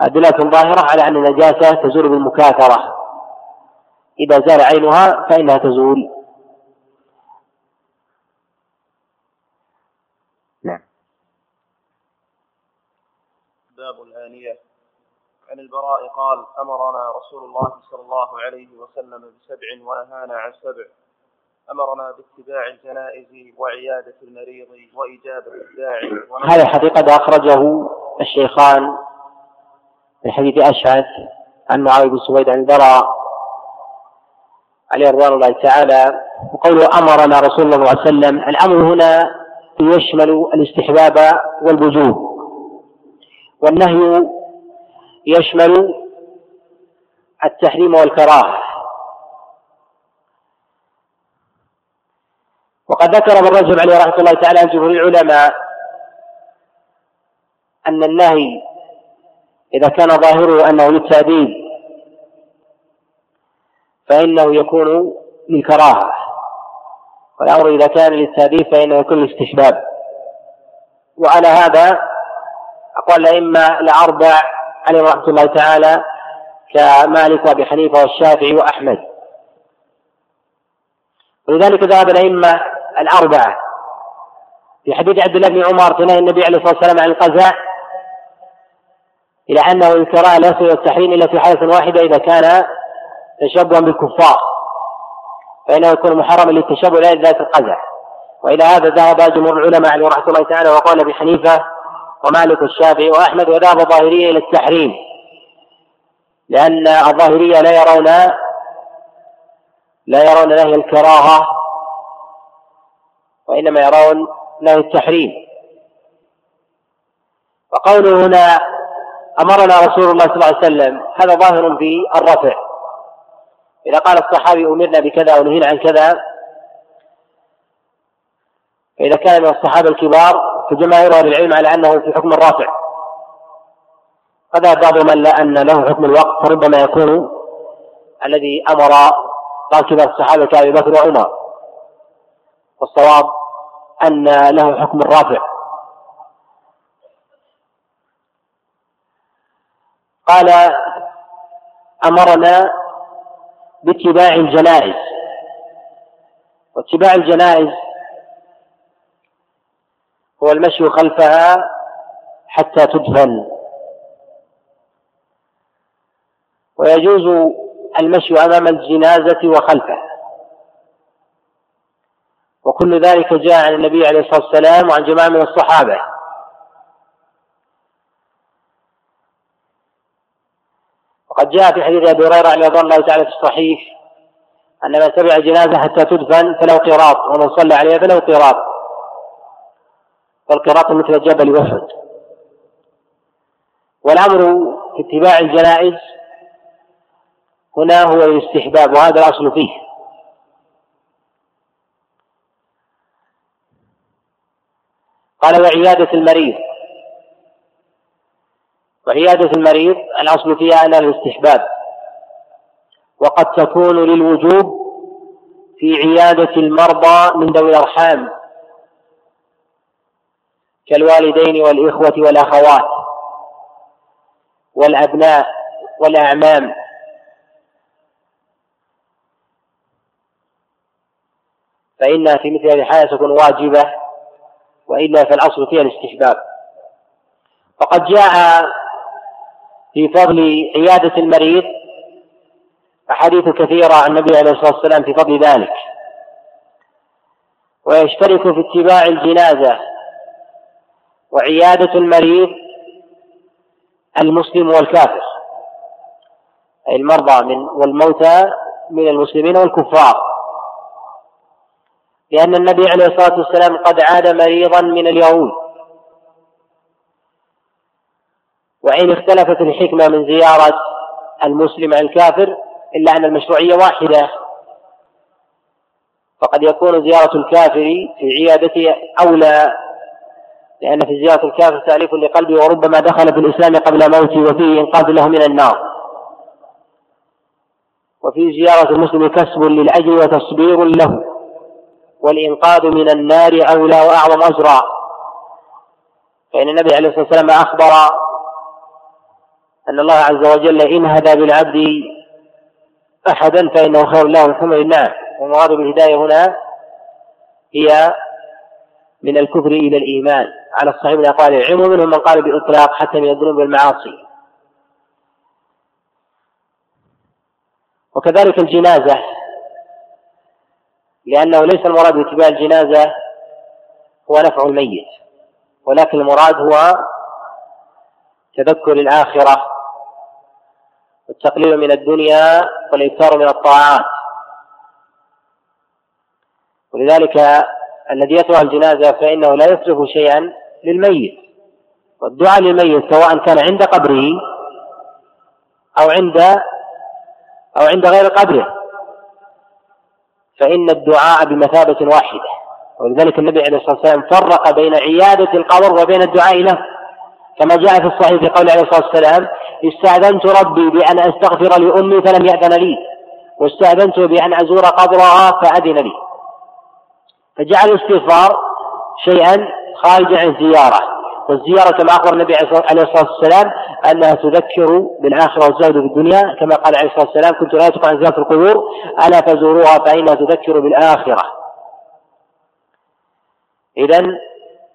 أدلة ظاهرة على أن النجاسة تزول بالمكاثرة. إذا زال عينها فإنها تزول. نعم. باب الآنية عن البراء قال أمرنا رسول الله صلى الله عليه وسلم بسبع ونهانا عن سبع. أمرنا باتباع الجنائز وعيادة المريض وإجابة الداعي. هذا الحقيقة أخرجه الشيخان من حديث أشعث عن معاوية بن سويد عن البراء عليه رضوان الله تعالى وقوله أمرنا رسول الله صلى الله عليه وسلم. الأمر هنا يشمل الاستحباب والوجوب والنهي يشمل التحريم والكراهة. وقد ذكر ابن رجب عليه رحمة الله تعالى عن جمهور العلماء أن النهي إذا كان ظاهره أنه للتأديب فإنه يكون للكراهة. والأمر إذا كان للتأديب فإنه يكون للاستحباب. وعلى هذا أقوال الأئمة الأربع عليهم رحمة الله تعالى كمالك وأبي حنيفة والشافعي وأحمد. ولذلك ذهب الأئمة الأربعة. في حديث عبد الله بن عمر في نهي النبي عليه الصلاة والسلام عن القزاء إلى أنه الكراهة لا يصل التحريم إلا في حالة واحدة إذا كان تشبها بالكفار. فإنه يكون محرما للتشبه لا ذات القزح وإلى هذا ذهب جمهور العلماء عليه رحمة الله تعالى وقال أبي حنيفة ومالك الشافعي وأحمد وذهب الظاهرية إلى التحريم. لأن الظاهرية لا يرون لا يرون نهي الكراهة وإنما يرون نهي التحريم. وقوله هنا أمرنا رسول الله صلى الله عليه وسلم هذا ظاهر في الرفع. إذا قال الصحابي أمرنا بكذا ونهينا عن كذا فإذا كان من الصحابة الكبار فجماهير أهل العلم على أنه في حكم الرافع. فذهب بعضهم أن أن له حكم الوقت فربما يكون الذي أمر قال كبار الصحابة كأبي بكر وعمر. والصواب أن له حكم الرافع. قال أمرنا باتباع الجنائز. واتباع الجنائز هو المشي خلفها حتى تدفن. ويجوز المشي أمام الجنازة وخلفه وكل ذلك جاء عن النبي عليه الصلاة والسلام وعن جماعة من الصحابة. وقد جاء في حديث أبي هريرة رضي الله تعالى في الصحيح أن من تبع جنازة حتى تدفن فله قيراط ومن صلى عليها فله قيراط والقراط مثل جبل أحد والأمر في اتباع الجنائز هنا هو الاستحباب وهذا الأصل فيه. قال وعيادة المريض. وعيادة المريض الأصل فيها أنها الاستحباب. وقد تكون للوجوب في عيادة المرضى من ذوي الأرحام. كالوالدين والإخوة والأخوات والأبناء والأعمام. فإنها في مثل هذه الحالة تكون واجبة وإلا فالأصل فيها الاستحباب. وقد جاء في فضل عيادة المريض أحاديث كثيرة عن النبي عليه الصلاة والسلام في فضل ذلك. ويشترك في اتباع الجنازة وعيادة المريض المسلم والكافر. أي المرضى من والموتى من المسلمين والكفار. لأن النبي عليه الصلاة والسلام قد عاد مريضا من اليهود. وإن اختلفت الحكمة من زيارة المسلم عن الكافر إلا أن المشروعية واحدة. فقد يكون زيارة الكافر في عيادته أولى لأن في زيارة الكافر تأليف لقلبه وربما دخل في الإسلام قبل موته وفيه إنقاذ له من النار. وفي زيارة المسلم كسب للأجر وتصبير له والإنقاذ من النار أولى وأعظم أجرا. فإن النبي عليه الصلاة والسلام أخبر أن الله عز وجل إن هدى بالعبد أحدا فإنه خير له من حمر النعم. والمراد بالهداية هنا هي من الكفر إلى الإيمان. على الصحيح من أقوال العلم ومنهم من قال بإطلاق حتى من الذنوب والمعاصي. وكذلك الجنازة. لأنه ليس المراد باتباع الجنازة هو نفع الميت. ولكن المراد هو تذكر الآخرة والتقليل من الدنيا والإكثار من الطاعات. ولذلك الذي يتبع الجنازة فإنه لا يصرف شيئا للميت. والدعاء للميت سواء كان عند قبره أو عند أو عند غير قبره. فإن الدعاء بمثابة واحدة. ولذلك النبي عليه الصلاة والسلام فرق بين عيادة القبر وبين الدعاء له. كما جاء في الصحيح في قول عليه الصلاة والسلام استأذنت ربي بأن أستغفر لأمي فلم يأذن لي. واستأذنت بأن أزور قبرها فأذن لي. فجعل الاستغفار شيئا خارجا عن الزيارة والزيارة كما أخبر النبي عليه الصلاة والسلام أنها تذكر بالآخرة والزهد في الدنيا كما قال عليه الصلاة والسلام كنت لا أتوقع عن زيارة القبور ألا فزوروها فإنها تذكر بالآخرة. إذا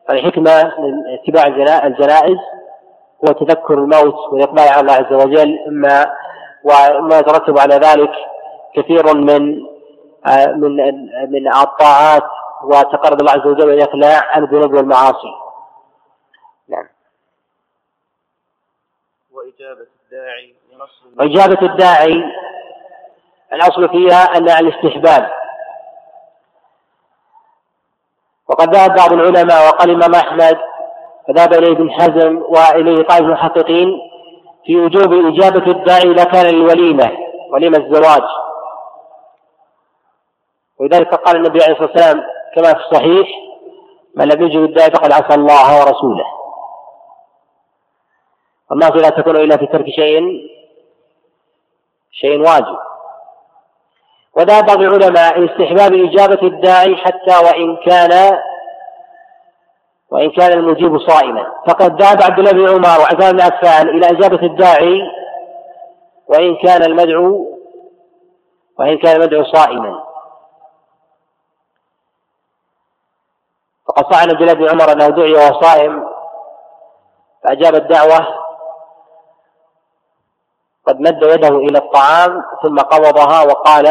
فالحكمة من اتباع الجنائز هو تذكر الموت والإقبال على الله عز وجل. إما وما يترتب على ذلك كثير من آه، من من الطاعات وتقرب الله عز وجل والإقلاع عن الذنوب والمعاصي. نعم. وإجابة الداعي وإجابة الداعي الأصل فيها أن الاستحباب وقد ذهب بعض العلماء وقال الإمام أحمد فذهب إليه ابن حزم وإليه طائف المحققين في وجوب إجابة الداعي إذا كان للوليمة وليمة الزواج ولذلك قال النبي عليه الصلاة والسلام كما في الصحيح من لم يجب الداعي فقد عصى الله ورسوله. والمعصية لا تكون إلا في ترك شيء شيء واجب. وذهب بعض العلماء إلى استحباب إجابة الداعي حتى وإن كان وإن كان المجيب صائما. فقد ذهب عبد الله بن عمر وعثمان بن عفان إلى إجابة الداعي وإن كان المدعو وإن كان المدعو صائما. فقد صح عن عبد الله بن عمر أنه دعي وهو صائم فأجاب الدعوة قد مد يده إلى الطعام ثم قبضها وقال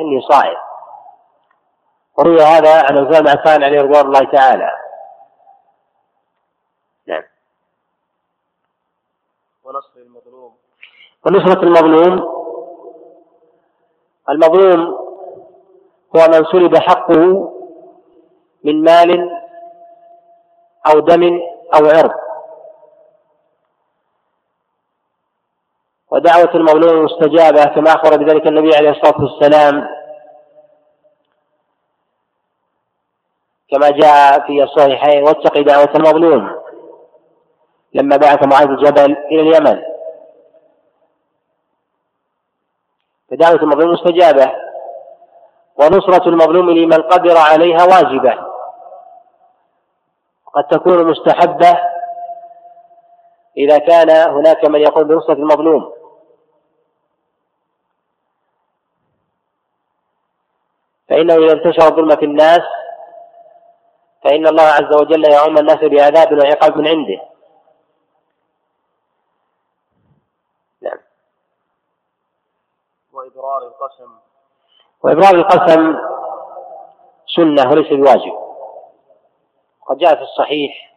إني صائم. وروي هذا عن عثمان عفان عليه رضوان الله تعالى. نعم. ونصر المظلوم. ونصرة المظلوم. المظلوم هو من سلب حقه من مال أو دم أو عرض. ودعوة المظلوم مستجابة كما أخبر بذلك النبي عليه الصلاة والسلام. كما جاء في الصحيحين واتق دعوة المظلوم. لما بعث معاذ الجبل إلى اليمن. فدعوة المظلوم مستجابة. ونصرة المظلوم لمن قدر عليها واجبة. قد تكون مستحبة إذا كان هناك من يقول بنصرة المظلوم. فإنه إذا انتشر الظلم في الناس فإن الله عز وجل يعم الناس بعذاب وعقاب من عنده. نعم. وإبرار القسم. وإبرار القسم سنة وليس بواجب. قد جاء في الصحيح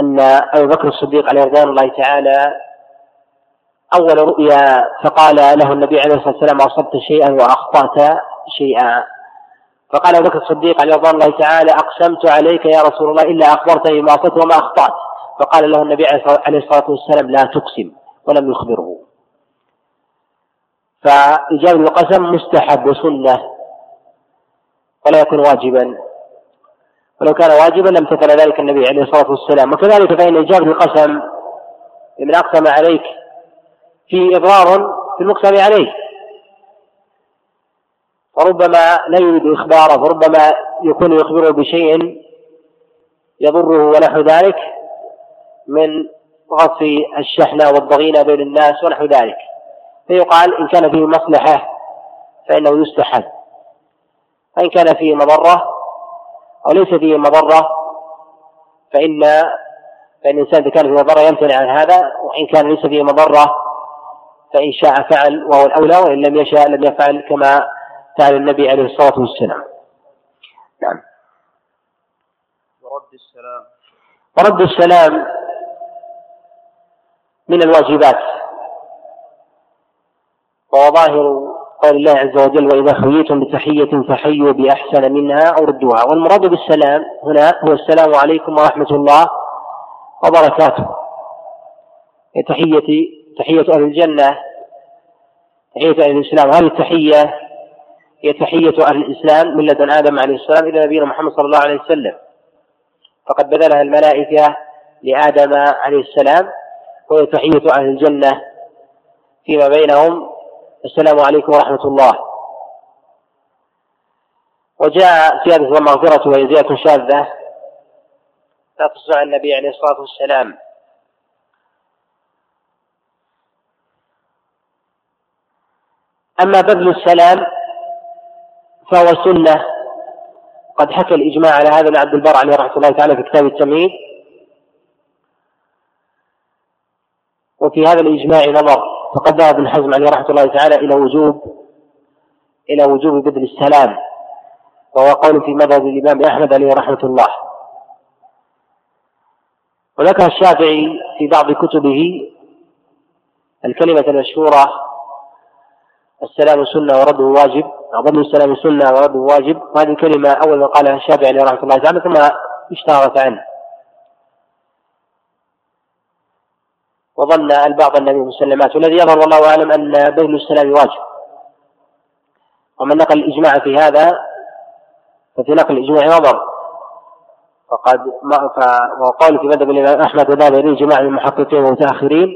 أن أبي بكر الصديق عليه رضوان الله تعالى أول رؤيا فقال له النبي عليه الصلاة والسلام أصبت شيئا وأخطأت شيئا. فقال أبو بكر الصديق عليه رضوان الله تعالى أقسمت عليك يا رسول الله إلا أخبرتني بما أصبت وما أخطأت. فقال له النبي عليه الصلاة والسلام لا تقسم ولم يخبره. فإجابة القسم مستحب وسنة ولا يكون واجبا. ولو كان واجبا لم تفعل ذلك النبي عليه الصلاة والسلام. وكذلك فإن إجابة القسم لمن أقسم عليك في إضرار في المقسم عليه. وربما لا يريد إخباره وربما يكون يخبره بشيء يضره ونحو ذلك من غص الشحنة والضغينة بين الناس ونحو ذلك. فيقال إن كان فيه مصلحة فإنه يستحب وإن كان فيه مضرة أو ليس فيه مضرة فإن فإن الإنسان إذا كان فيه مضرة يمتنع عن هذا وإن كان ليس فيه مضرة فإن شاء فعل وهو الأولى وإن لم يشاء لم يفعل كما فعل النبي عليه الصلاة والسلام. نعم. ورد السلام. ورد السلام من الواجبات وهو قول الله عز وجل وإذا حييتم بتحية فحيوا بأحسن منها أو ردوها. والمراد بالسلام هنا هو السلام عليكم ورحمة الله وبركاته. تحية تحية أهل الجنة تحية أهل الإسلام. هذه التحية هي تحية أهل الإسلام من لدن آدم عليه السلام إلى نبينا محمد صلى الله عليه وسلم. فقد بذلها الملائكة لآدم عليه السلام وهي تحية أهل الجنة فيما بينهم السلام عليكم ورحمة الله. وجاء زيادة المغفرة وهي زيادة شاذة. لا تصنع النبي عليه الصلاة والسلام. أما بذل السلام فهو سنة. قد حكى الإجماع على هذا عبد البر عليه رحمة الله تعالى في كتاب التمهيد. وفي هذا الإجماع نظر. فقد ذهب ابن حزم عليه رحمة الله تعالى إلى وجوب إلى وجوب بذل السلام وهو قول في مذهب الإمام أحمد عليه رحمة الله. وذكر الشافعي في بعض كتبه الكلمة المشهورة السلام سنة ورده واجب بذل السلام سنة ورده واجب. وهذه الكلمة أول ما قالها الشافعي رحمة الله تعالى ثم اشتهرت عنه. وظن البعض أن مسلمات والذي يظهر والله أعلم أن بذل السلام واجب. ومن نقل الإجماع في هذا ففي نقل الإجماع نظر. فقد ما وقول في مذهب الإمام أحمد وذهب إليه جماعة من المحققين والمتأخرين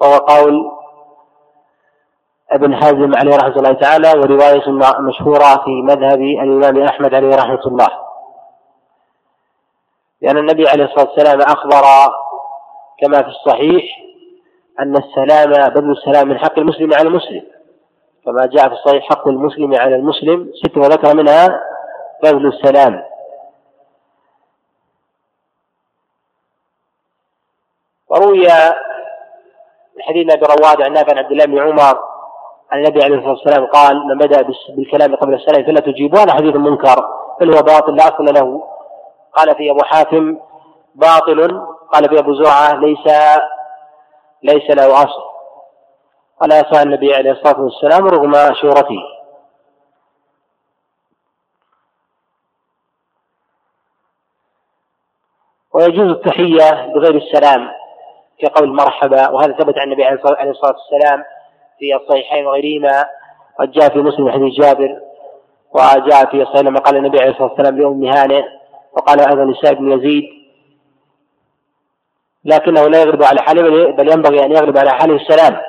وهو قول ابن حزم عليه رحمة الله تعالى ورواية مشهورة في مذهب الإمام أحمد عليه رحمة الله. لأن النبي عليه الصلاة والسلام أخبر كما في الصحيح أن السلام بذل السلام من حق المسلم على المسلم. كما جاء في الصحيح حق المسلم على المسلم ست وذكر منها بذل السلام. وروي حديث ابي رواد عن نافع عبد الله بن عمر عن النبي عليه الصلاة والسلام قال من بدأ بالكلام قبل السلام فلا تجيبوا هذا حديث منكر بل هو باطل لا أصل له. قال في أبو حاتم باطل. قال في أبو زرعة ليس ليس له أصل ولا يصح النبي عليه الصلاة والسلام رغم شهرته. ويجوز التحية بغير السلام في قول مرحبا. وهذا ثبت عن النبي عليه الصلاة والسلام في الصحيحين وغيرهما. قد جاء في مسلم حديث جابر وجاء في الصحيح لما قال النبي عليه الصلاة والسلام لأم هانئ وقال أيضا لسائب بن يزيد. لكنه لا يغلب على حاله بل ينبغي أن يغلب على حاله السلام.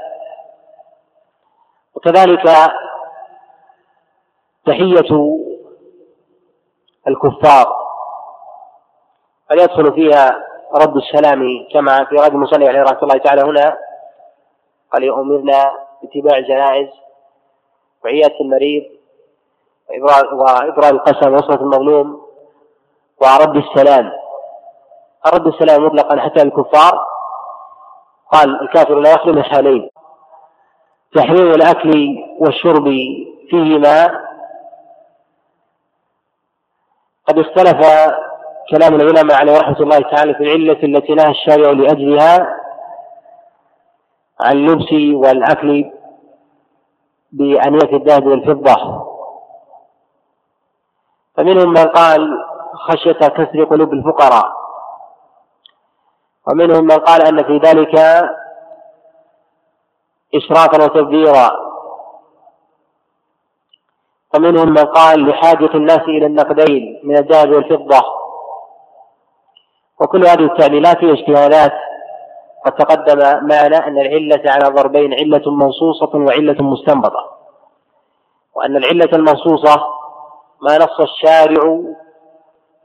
وكذلك تحية الكفار قد يدخل فيها رد السلام كما في رد المصلي عليه رحمة الله تعالى هنا؟ قال أمرنا باتباع الجنائز وعيادة المريض وإبراء القسم وصلة المظلوم ورد السلام. رد السلام مطلقا حتى الكفار. قال الكافر لا يخلو من حالين تحريم الأكل والشرب فيهما. قد اختلف كلام العلماء عليه رحمة الله تعالى في العلة التي نهى الشارع لأجلها عن اللبس والأكل بأنية الذهب والفضة. فمنهم من قال خشية كسر قلوب الفقراء. ومنهم من قال أن في ذلك إسرافا وتبذيرا. ومنهم من قال لحاجة الناس إلى النقدين من الذهب والفضة. وكل هذه التعليلات هي اجتهادات. قد تقدم معنا أن العلة على ضربين علة منصوصة وعلة مستنبطة. وأن العلة المنصوصة ما نص الشارع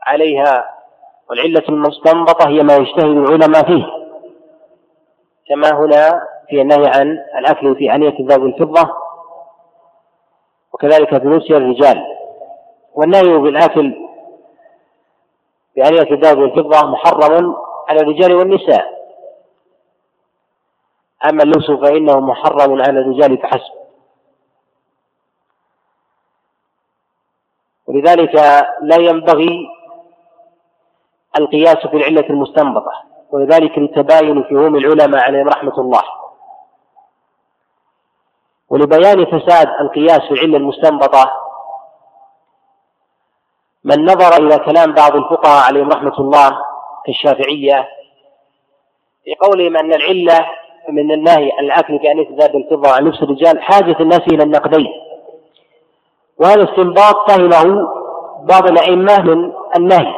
عليها والعلة المستنبطة هي ما يجتهد العلماء فيه. كما هنا في النهي عن الأكل في آنية الذهب والفضة وكذلك في نسي الرجال. والنهي بالأكل في آنية الذهب والفضة محرم على الرجال والنساء. أما اللبس فإنه محرم على الرجال فحسب. ولذلك لا ينبغي القياس في العلة المستنبطة ولذلك لتباين فهوم العلماء عليهم رحمة الله. ولبيان فساد القياس في العلة المستنبطة من نظر إلى كلام بعض الفقهاء عليهم رحمة الله كالشافعية في قولهم أن العلة من النهي عن الأكل أنيس الذهب الفضة عن لبس الرجال حاجة الناس إلى النقدين. وهذا استنباط فهمه بعض الأئمة من النهي.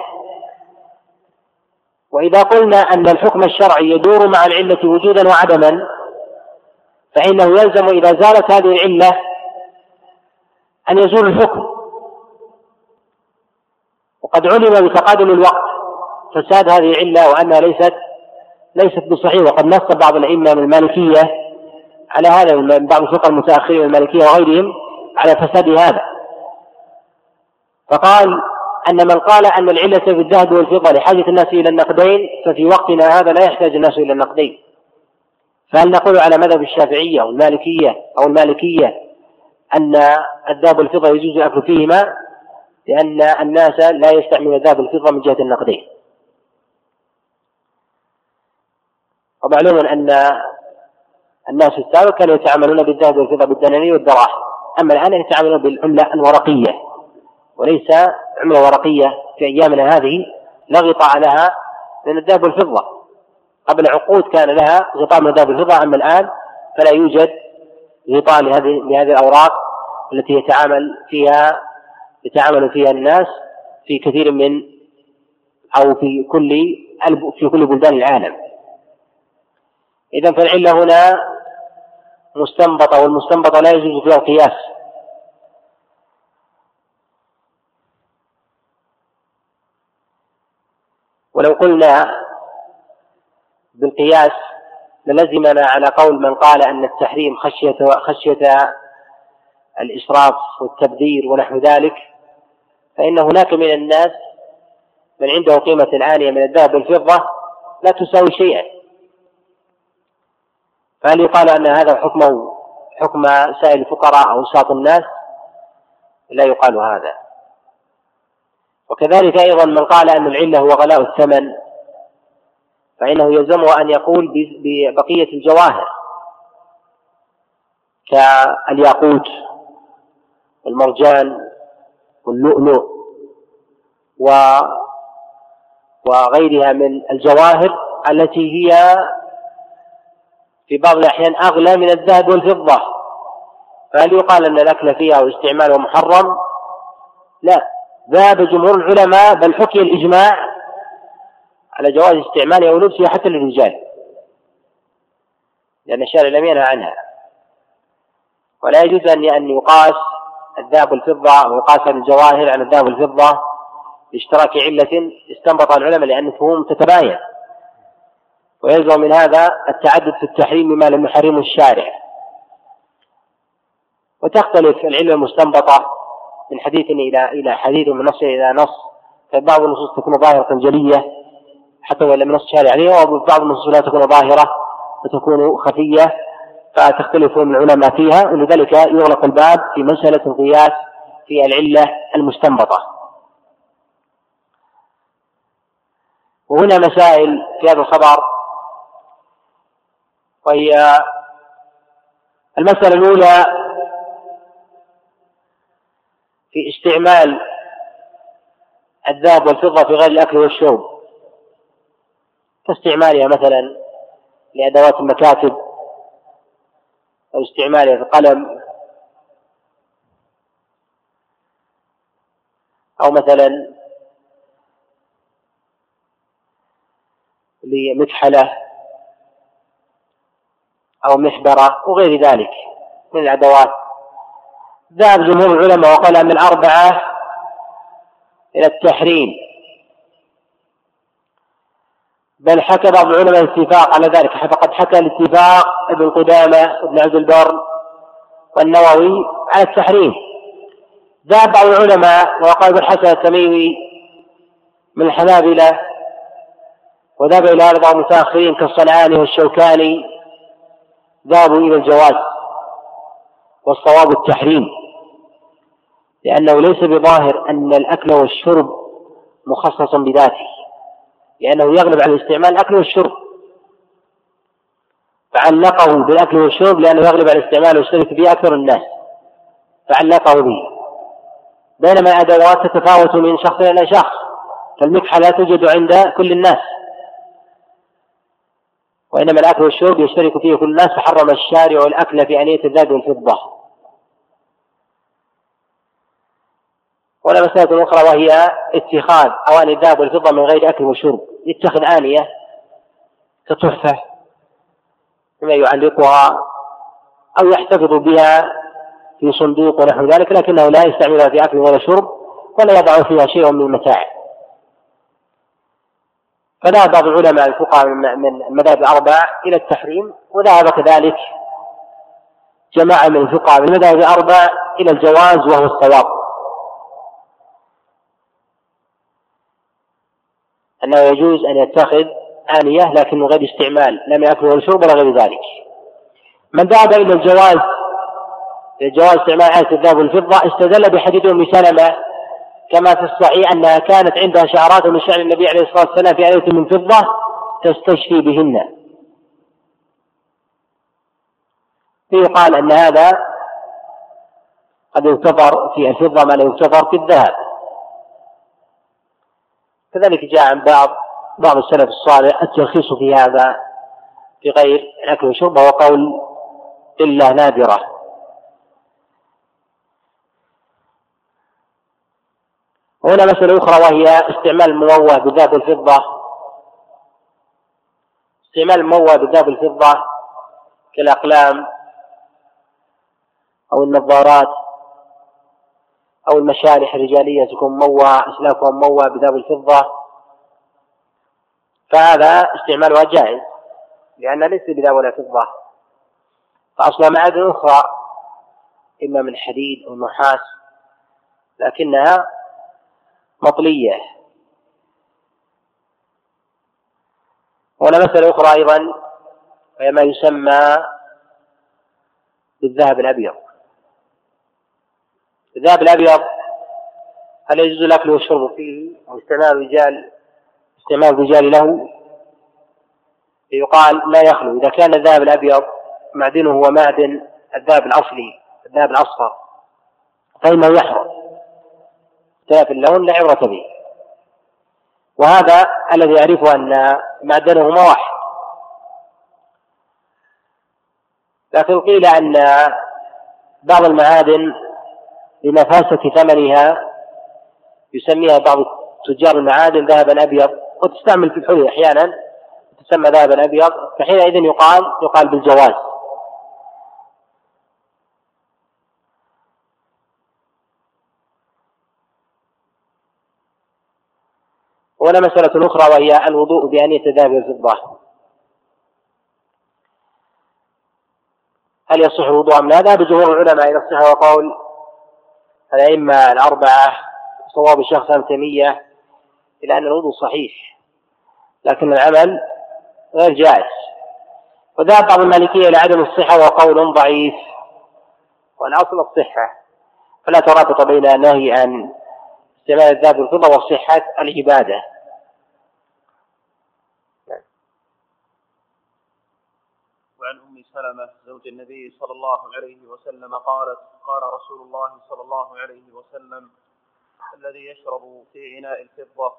وإذا قلنا أن الحكم الشرعي يدور مع العلة وجودا وعدما فإنه يلزم إذا زالت هذه العلة أن يزول الحكم. وقد علم بتقادم الوقت فساد هذه العلة وأنها ليست ليست بصحيح وقد نص بعض الأئمة من المالكية على هذا من بعض الفقهاء المتأخرين من المالكية وغيرهم على فساد هذا. فقال أن من قال أن العلة في الذهب والفضة لحاجة الناس إلى النقدين ففي وقتنا هذا لا يحتاج الناس إلى النقدين. فهل نقول على مذهب الشافعية أو المالكية أو المالكية أن الذهب والفضة يجوز الأكل فيهما؟ لأن الناس لا يستعملون الذهب والفضة من جهة النقدين. ومعلوم أن الناس السابق كانوا يتعاملون بالذهب والفضة بالدنانير والدراهم. أما الآن يتعاملون بالعملة الورقية وليس عملة ورقية في أيامنا هذه لا غطاء لها من الذهب والفضة. قبل عقود كان لها غطاء من الذهب والفضة أما الآن فلا يوجد غطاء لهذه لهذه الأوراق التي يتعامل فيها يتعامل فيها الناس في كثير من أو في كل في كل بلدان العالم. إذا فالعلة هنا مستنبطة والمستنبطة لا يجوز فيها القياس. ولو قلنا بالقياس للزمنا على قول من قال أن التحريم خشية خشية الإسراف والتبذير ونحو ذلك فإن هناك من الناس من عنده قيمة عالية من الذهب والفضة لا تساوي شيئا. فهل يقال أن هذا حكمه حكم سائر الفقراء أو وساط الناس؟ لا يقال هذا. وكذلك أيضا من قال أن العلة هو غلاء الثمن فإنه يلزمه أن يقول ببقية الجواهر كالياقوت والمرجان واللؤلؤ و وغيرها من الجواهر التي هي في بعض الأحيان أغلى من الذهب والفضة فهل يقال أن الأكل فيها واستعمالها محرم؟ لا ذهب جمهور العلماء بل حكي الإجماع على جواز استعمالها ولبسها حتى للرجال. لأن الشارع لم ينهى عنها. ولا يجوز أن أن يقاس الذهب والفضة ويقاس الجواهر على الذهب والفضة لاشتراك علة استنبط العلماء لأن الفهوم تتباين. ويلزم من هذا التعدد في التحريم ما لم يحرمه الشارع. وتختلف العلة المستنبطة من حديث إلى إلى حديث من نص إلى نص. فبعض النصوص تكون ظاهرة جلية حتى وإن لم نص شارع. عليها وبعض النصوص لا تكون ظاهرة وتكون خفية فتختلف العلماء فيها ولذلك يغلق الباب في مسألة القياس في العلة المستنبطة. وهنا مسائل في هذا الخبر وهي المسألة الأولى استعمال الذهب والفضة في غير الأكل والشرب كاستعمالها مثلا لأدوات المكاتب أو استعمالها في القلم أو مثلا لمكحلة أو محبرة وغير ذلك من الأدوات. ذهب جمهور العلماء وقال من الأربعة إلى التحريم. بل حكى بعض العلماء الاتفاق على ذلك. فقد حكى الاتفاق ابن قدامة وابن عبد البر والنووي على التحريم. ذهب بعض العلماء وقال ابن الحسن التميمي من الحنابلة وذهب إلى بعض المتأخرين كالصنعاني والشوكاني ذهبوا إلى الجواز والصواب التحريم. لأنه ليس بظاهر أن الأكل والشرب مخصص بذاته لأنه يغلب على الاستعمال الأكل والشرب. فعلقه بالأكل والشرب لأنه يغلب على الاستعمال ويشترك به أكثر الناس. فعلقه به. بينما الأدوات تتفاوت من شخص إلى شخص فالمكحة لا توجد عند كل الناس. وإنما الأكل والشرب يشترك فيه كل الناس فحرم الشارع الأكل في أنية الذهب والفضة ولا مسألة أخرى وهي اتخاذ أواني الذهب والفضة من غير أكل وشرب. يتخذ آنية كتحفة بما يعلقها أو يحتفظ بها في صندوق ونحو ذلك لكنه لا يستعملها في أكل ولا شرب ولا يضع فيها شيء من المتاع. فذهب بعض العلماء الفقهاء من المذاهب الأربع إلى التحريم وذهب كذلك جماعة من الفقهاء من المذاهب الأربع إلى الجواز وهو الصواب. أنه يجوز أن يتخذ آنية لكن من غير استعمال لا من أكل ولا شرب ولا غير ذلك. من ذهب إلى الجواز جواز استعمال آية الذهب والفضة استدل بحديث أم سلمة كما في الصحيح أنها كانت عندها شعرات من شعر النبي عليه الصلاة والسلام في آية من فضة تستشفي بهن. فيقال أن هذا قد يعتبر في الفضة ما لا يعتبر في الذهب. كذلك جاء عن بعض بعض السلف الصالح الترخيص في هذا في غير الأكل والشرب وهو قول إلا نادرة. وهنا مسألة أخرى وهي استعمال المموه بذهب الفضة. استعمال المموه بذهب الفضة كالأقلام أو النظارات. أو المشارح الرجالية تكون مموهة أسلافها مموهة بذهب الفضة. فهذا استعمالها جائز لأنها ليست بذهب ولا فضة. فأصلها معادن أخرى إما من حديد أو نحاس لكنها مطلية. وهنا مسألة أخرى أيضا وهي ما يسمى بالذهب الأبيض. الذهب الأبيض هل يجوز الأكل والشرب فيه واستعمال الرجال استعمال الرجال له؟ يقال لا يخلو. إذا كان الذهب الأبيض معدنه هو معدن الذهب الأصلي الذهب الأصفر فإنه يحرم. اختلاف اللون لا عبرة به. وهذا الذي يعرفه أن معدنهما واحد لكن قيل أن بعض المعادن لنفاسة ثمنها يسميها بعض تجار المعادن ذهبا أبيض وتستعمل في الحلي أحيانا تسمى ذهبا أبيض فحينئذ يقال يقال بالجواز ولا مسألة أخرى وهي الوضوء بأنية الذهب والفضة هل يصح الوضوء أم لا؟ ذهب جمهور العلماء إلى الصحة وقول الأئمة الأربعة صواب الشيخ ابن تيمية إلى أن الوضوء صحيح لكن العمل غير جائز. وذهب بعض المالكية إلى عدم الصحة وقول ضعيف والأصل الصحة. فلا ترابط بين النهي عن استعمال الذهب والفضة وصحة العبادة. سلمه زوج النبي صلى الله عليه وسلم قالت قال رسول الله صلى الله عليه وسلم الذي يشرب في إناء الفضة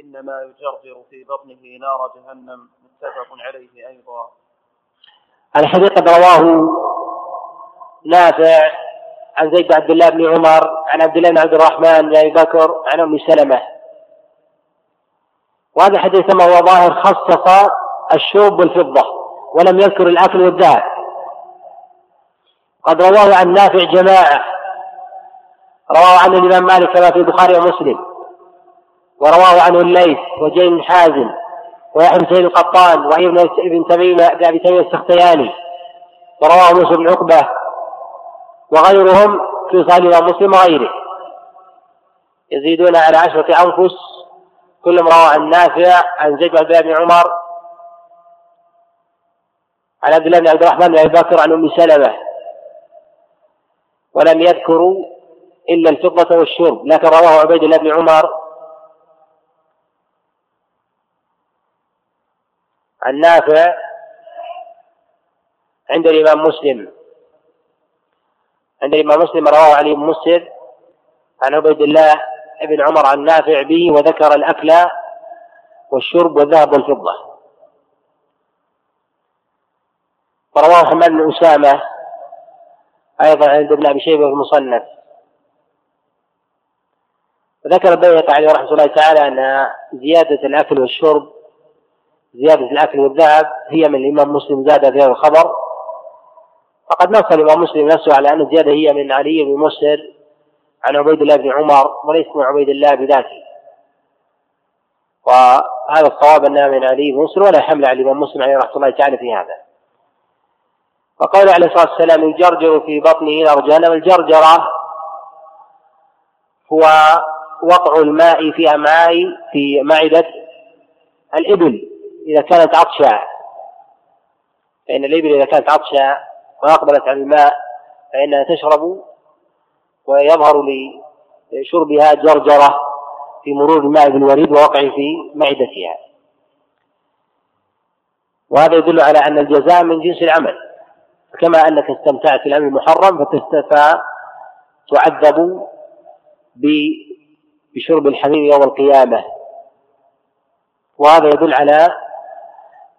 إنما يجرجر في بطنه نار جهنم. متفق عليه أيضا. الحديث قد رواه نافع عن زيد بن عبد الله بن عمر عن عبد الله بن عبد الرحمن بن أبي بكر عن أم سلمة. وهذا الحديث كما هو ظاهر خصص الشوب والفضة. ولم يذكر الأكل والذهب قد رواه عن نافع جماعة رواه عنه الإمام مالك كما في البخاري ومسلم ورواه عنه الليث وجيل بن حازم ويحيى بن القطان وإبن ابن تميم بن أبي تميم السختياني ورواه موسى بن عقبة وغيرهم في صحيح مسلم وغيره. يزيدون على عشرة أنفس كلهم رواه عن نافع عن زيد بن عمر عن عبد الله بن عبد الرحمن بن أبي بكر عن أم سلمة. ولم يذكروا إلا الفضة والشرب لكن رواه عبيد الله بن عمر عن نافع عند الإمام مسلم. عند الإمام مسلم رواه علي بن مسلم عن عبيد الله بن عمر عن نافع به وذكر الأكل والشرب والذهب والفضة. ورواه حماد بن أسامة أيضا عند ابن أبي شيبة في المصنف. وذكر البيهقي عليه رحمة الله تعالى أن زيادة الأكل والشرب زيادة الأكل والذهب هي من الإمام مسلم زاد في هذا الخبر. فقد نص الإمام مسلم نفسه على أن الزيادة هي من علي بن مسر عن عبيد الله بن عمر وليس من عبيد الله بذاته. وهذا الصواب أنها من علي بن مسر ولا حمل على الإمام مسلم عليه رحمة الله تعالى في هذا. وقول عليه الصلاة والسلام يجرجر في بطنه نار جهنم الجرجرة هو وقع الماء في أمعاء في معدة الإبل إذا كانت عطشا فإن الإبل إذا كانت عطشا وأقبلت على الماء فإنها تشرب ويظهر لشربها جرجرة في مرور الماء بالوريد ووقع في معدتها. وهذا يدل على أن الجزاء من جنس العمل. كما أنك استمتعت في الأمر المحرم فتعذب بشرب الحميم يوم القيامة. وهذا يدل على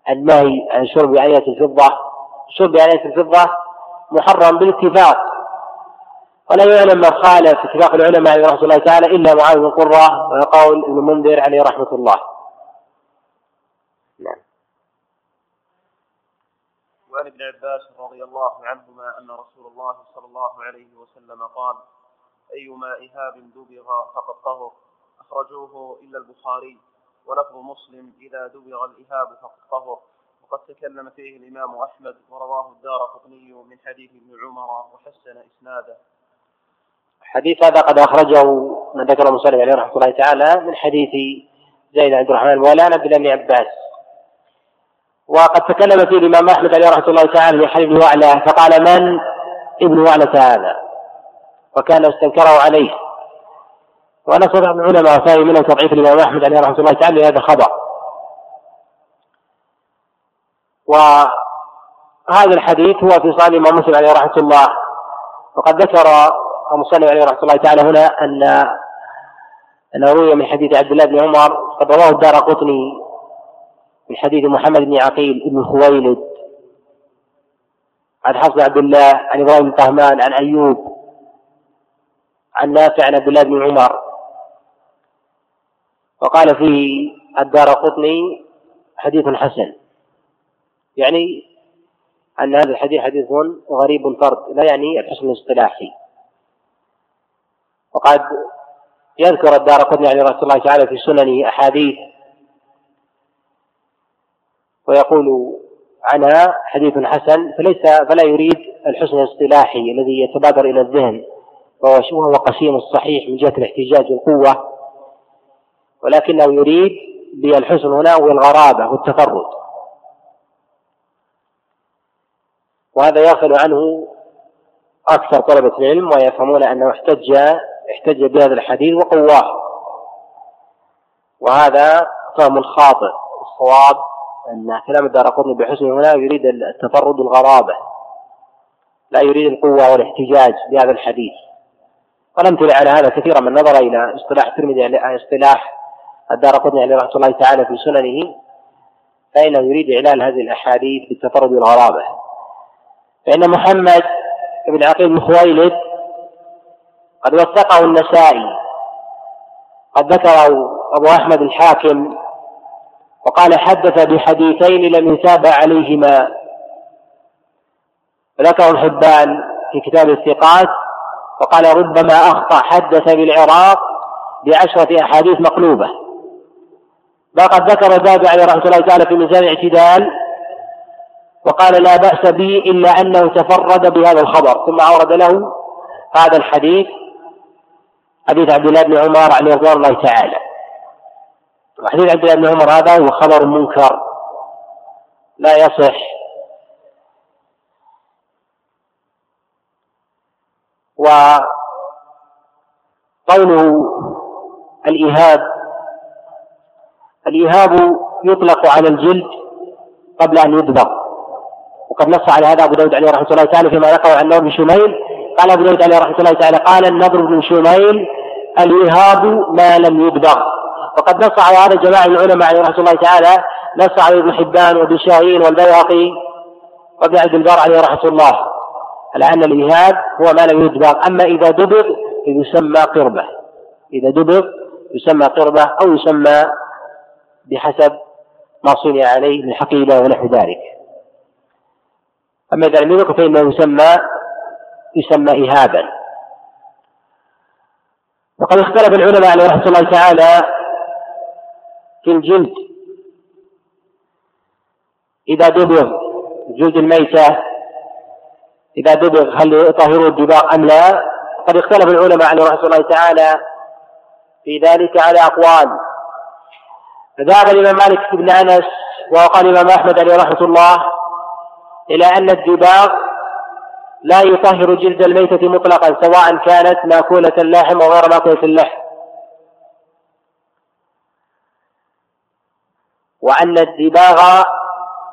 النهي عن شرب آية الفضة. شرب آية الفضة محرم بالاتفاق. ولا يعلم من خالف اتفاق العلماء رحمة الله تعالى إلا معاذ بن قرة وقول ابن المنذر عليه رحمة الله نعم وعن ابن عباس رضي الله عنهما أن رسول الله صلى الله عليه وسلم قال أيما إهاب دبغ فقد طهر. أخرجوه إلا البخاري ولفظ مسلم إذا دبغ الإهاب فقد طهر. وقد تكلم فيه الإمام أحمد ورواه الدار قطني من حديث ابن عمر وحسن إسناده. الحديث هذا قد أخرجه من ذكر المصنف عليه رحمه الله تعالى من حديث زيد عبد الرحمن مولانا بن عباس. وقد تكلم فيه الإمام أحمد عليه رحمة الله تعالى في حديث وعلى فقال من؟ ابن وعلة هذا. وكان استنكره عليه. صدق من العلماء ثاني منهم تضعيف الإمام أحمد عليه رحمة الله تعالى لهذا الخبر. وهذا الحديث هو في صحيح الإمام مسلم عليه رحمة الله. وقد ذكر المصنف عليه رحمة الله تعالى هنا أن أنه روي من حديث عبد الله بن عمر. وقد رواه الدار قطني. من حديث محمد بن عقيل بن خويلد. عن حفص عبد الله عن إبراهيم بن طهمان عن أيوب عن نافع عن عبد الله بن عمر. وقال في الدار قطني حديث حسن. يعني أن هذا الحديث حديث غريب الفرد لا يعني الحسن الاصطلاحي. وقد يذكر الدار قطني عن رسول الله تعالى في سننه أحاديث ويقول عنها حديث حسن فليس فلا يريد الحسن الاصطلاحي الذي يتبادر إلى الذهن وهو قسيم الصحيح من جهة الاحتجاج والقوة ولكنه يريد بالحسن هنا والغرابة والتفرد. وهذا يغفل عنه أكثر طلبة العلم ويفهمون أنه احتج احتج بهذا الحديث وقواه. وهذا فهم خاطئ الصواب أن كلام الدار قطني بحسن هنا يريد التفرد والغرابة لا يريد القوة والاحتجاج بهذا الحديث. والأمثلة على هذا كثيرا من نظر إلى اصطلاح الترمذي اصطلاح الدار قطني عليه رحمة الله تعالى في سننه فإنه يريد إعلان هذه الأحاديث بالتفرد والغرابة فإن محمد بن عقيل بن خويلد قد وثقه النسائي قد ذكره أبو أحمد الحاكم وقال حدث بحديثين لم يتابع عليهما. ذكر الحبان في كتاب الثقات وقال ربما أخطأ حدث بالعراق بعشرة أحاديث مقلوبة. وقد ذكر الذهبي عليه رحمة الله تعالى في ميزان الاعتدال وقال لا بأس به إلا أنه تفرد بهذا الخبر. ثم أورد له هذا الحديث حديث عبد الله بن عمر عليه رضوان الله تعالى. وحديث عبد الله بن عمر هذا هو خبر منكر. لا يصح. وقوله الإيهاب الإيهاب يطلق على الجلد قبل أن يدبغ وقد نص على هذا أبو داود عليه رحمة الله تعالى فيما ذكره عن نور بن شميل. قال أبو داود عليه رحمة الله تعالى قال النضر بن شميل الإيهاب ما لم يدبغ وقد نص على هذا جماعة العلماء عليه رحمة الله تعالى نص على ابن حبان وابن شاهين والبيهقي وابن عبد البر عليه رحمة الله. على أن الإيهاب هو ما لم يدبغ أما إذا دبغ يسمى قربة. إذا دبغ يسمى قربة أو يسمى بحسب ما صنع عليه من حقيبة ونحو ذلك. أما إذا لم يذكر فإنه يسمى يسمى إهابا. وقد اختلف العلماء عليه رحمة الله تعالى في الجلد. إذا دبغ جلد الميتة إذا دبغ هل يطهر الدباغ أم لا؟ قد اختلف العلماء عليه رحمة الله تعالى في ذلك على أقوال. فذهب الإمام مالك بن أنس وقال الإمام أحمد عليه رحمة الله إلى أن الدباغ لا يطهر جلد الميتة مطلقا سواء كانت مأكولة اللحم أو غير مأكولة اللحم. وأن الدباغ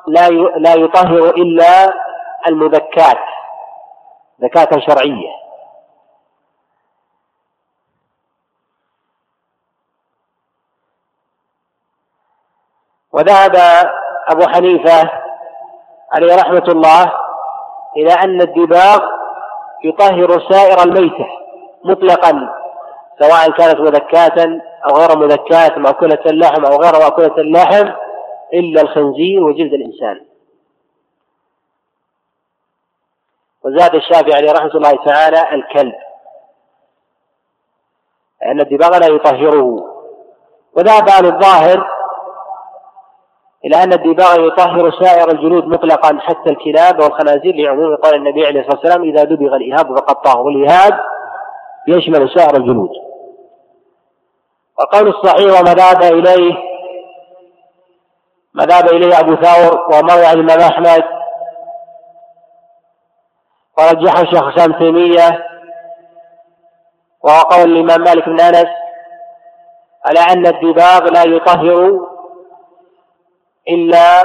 لا لا يطهر إلا المذكات زكاة شرعية. وذهب أبو حنيفة عليه رحمة الله إلى أن الدباغ يطهر سائر الميتة مطلقا سواء كانت مذكاة أو غير مذكاة مأكولة اللحم أو غير مأكولة اللحم إلا الخنزير وجلد الإنسان. وزاد الشافعي عليه رحمة الله تعالى الكلب لأن الدباغ لا يطهره. وذهب أهل الظاهر إلى أن الدباغ يطهر سائر الجلود مطلقا حتى الكلاب والخنازير لعموم قال النبي عليه الصلاة والسلام إذا دبغ الإهاب فقد طهر والإهاب يشمل سائر الجلود والقول الصحيح وما ذهب إليه ما ذهب إليه أبو ثور ومروي عن الإمام أحمد. ورجحه الشيخ حسام تيمية. وهو قول الإمام مالك بن أنس على أن الدباغ لا يطهر إلا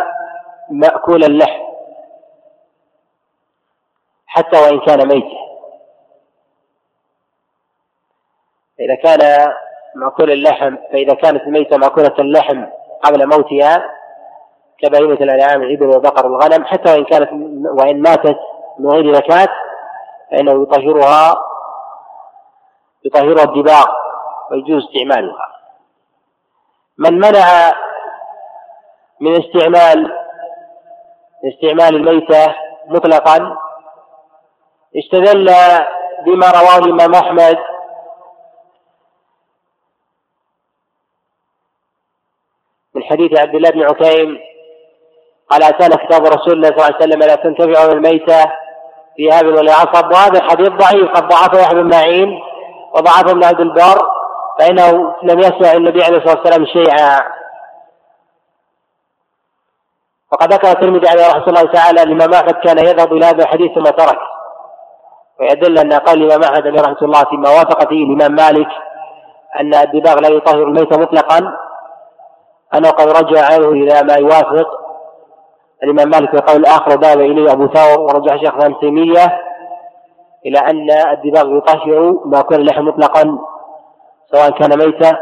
مأكول اللحم حتى وإن كان ميتا. إذا كان مأكول اللحم فإذا كانت الميتة مأكولة اللحم قبل موتها كبهيمة الأنعام الإبل والبقر والغنم حتى وإن كانت وإن ماتت من غير زكاة فإنه يطهرها يطهرها الدباغ ويجوز استعمالها. من منع من استعمال استعمال الميتة مطلقا استدل بما رواه الإمام أحمد من حديث عبد الله بن عكيم قال أتانا كتاب رسول الله صلى الله عليه وسلم لا تنتفع الميتة في هذا ولا عصب وهذا الحديث ضعيف. قد ضعفه يحيى بن معين وضعفه ابن عبد البر فإنه لم يسمع النبي عليه الصلاة والسلام شيئا. وقد ذكر الترمذي عليه رحمة الله تعالى الإمام أحمد كان يذهب إلى هذا الحديث ثم ترك. ويدل أن قال الإمام أحمد رحمة الله فيما وافق فيه الإمام مالك أن الدباغ لا يطهر الميت مطلقا. أنه قد رجع عنه إلى ما يوافق. الإمام مالك القول الآخر وذهب إليه أبو ثور ورجع شيخ ابن تيمية إلى أن الدباغ يطهر ما كان اللحم مطلقا سواء كان ميتا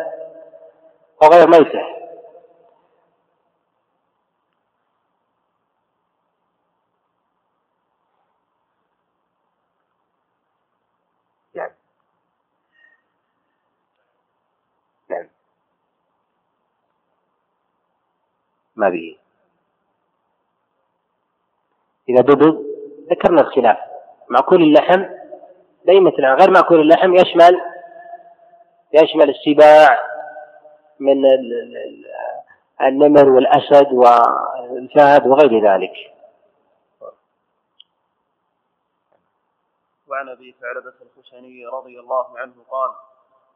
أو غير ميتة يعني نعم ما به إذا دبغ ذكرنا الخلاف. معقول اللحم؟ دائما غير معقول اللحم يشمل يشمل السباع من النمر والأسد والفهد وغير ذلك. وعن أبي ثعلبه الخشني رضي الله عنه قال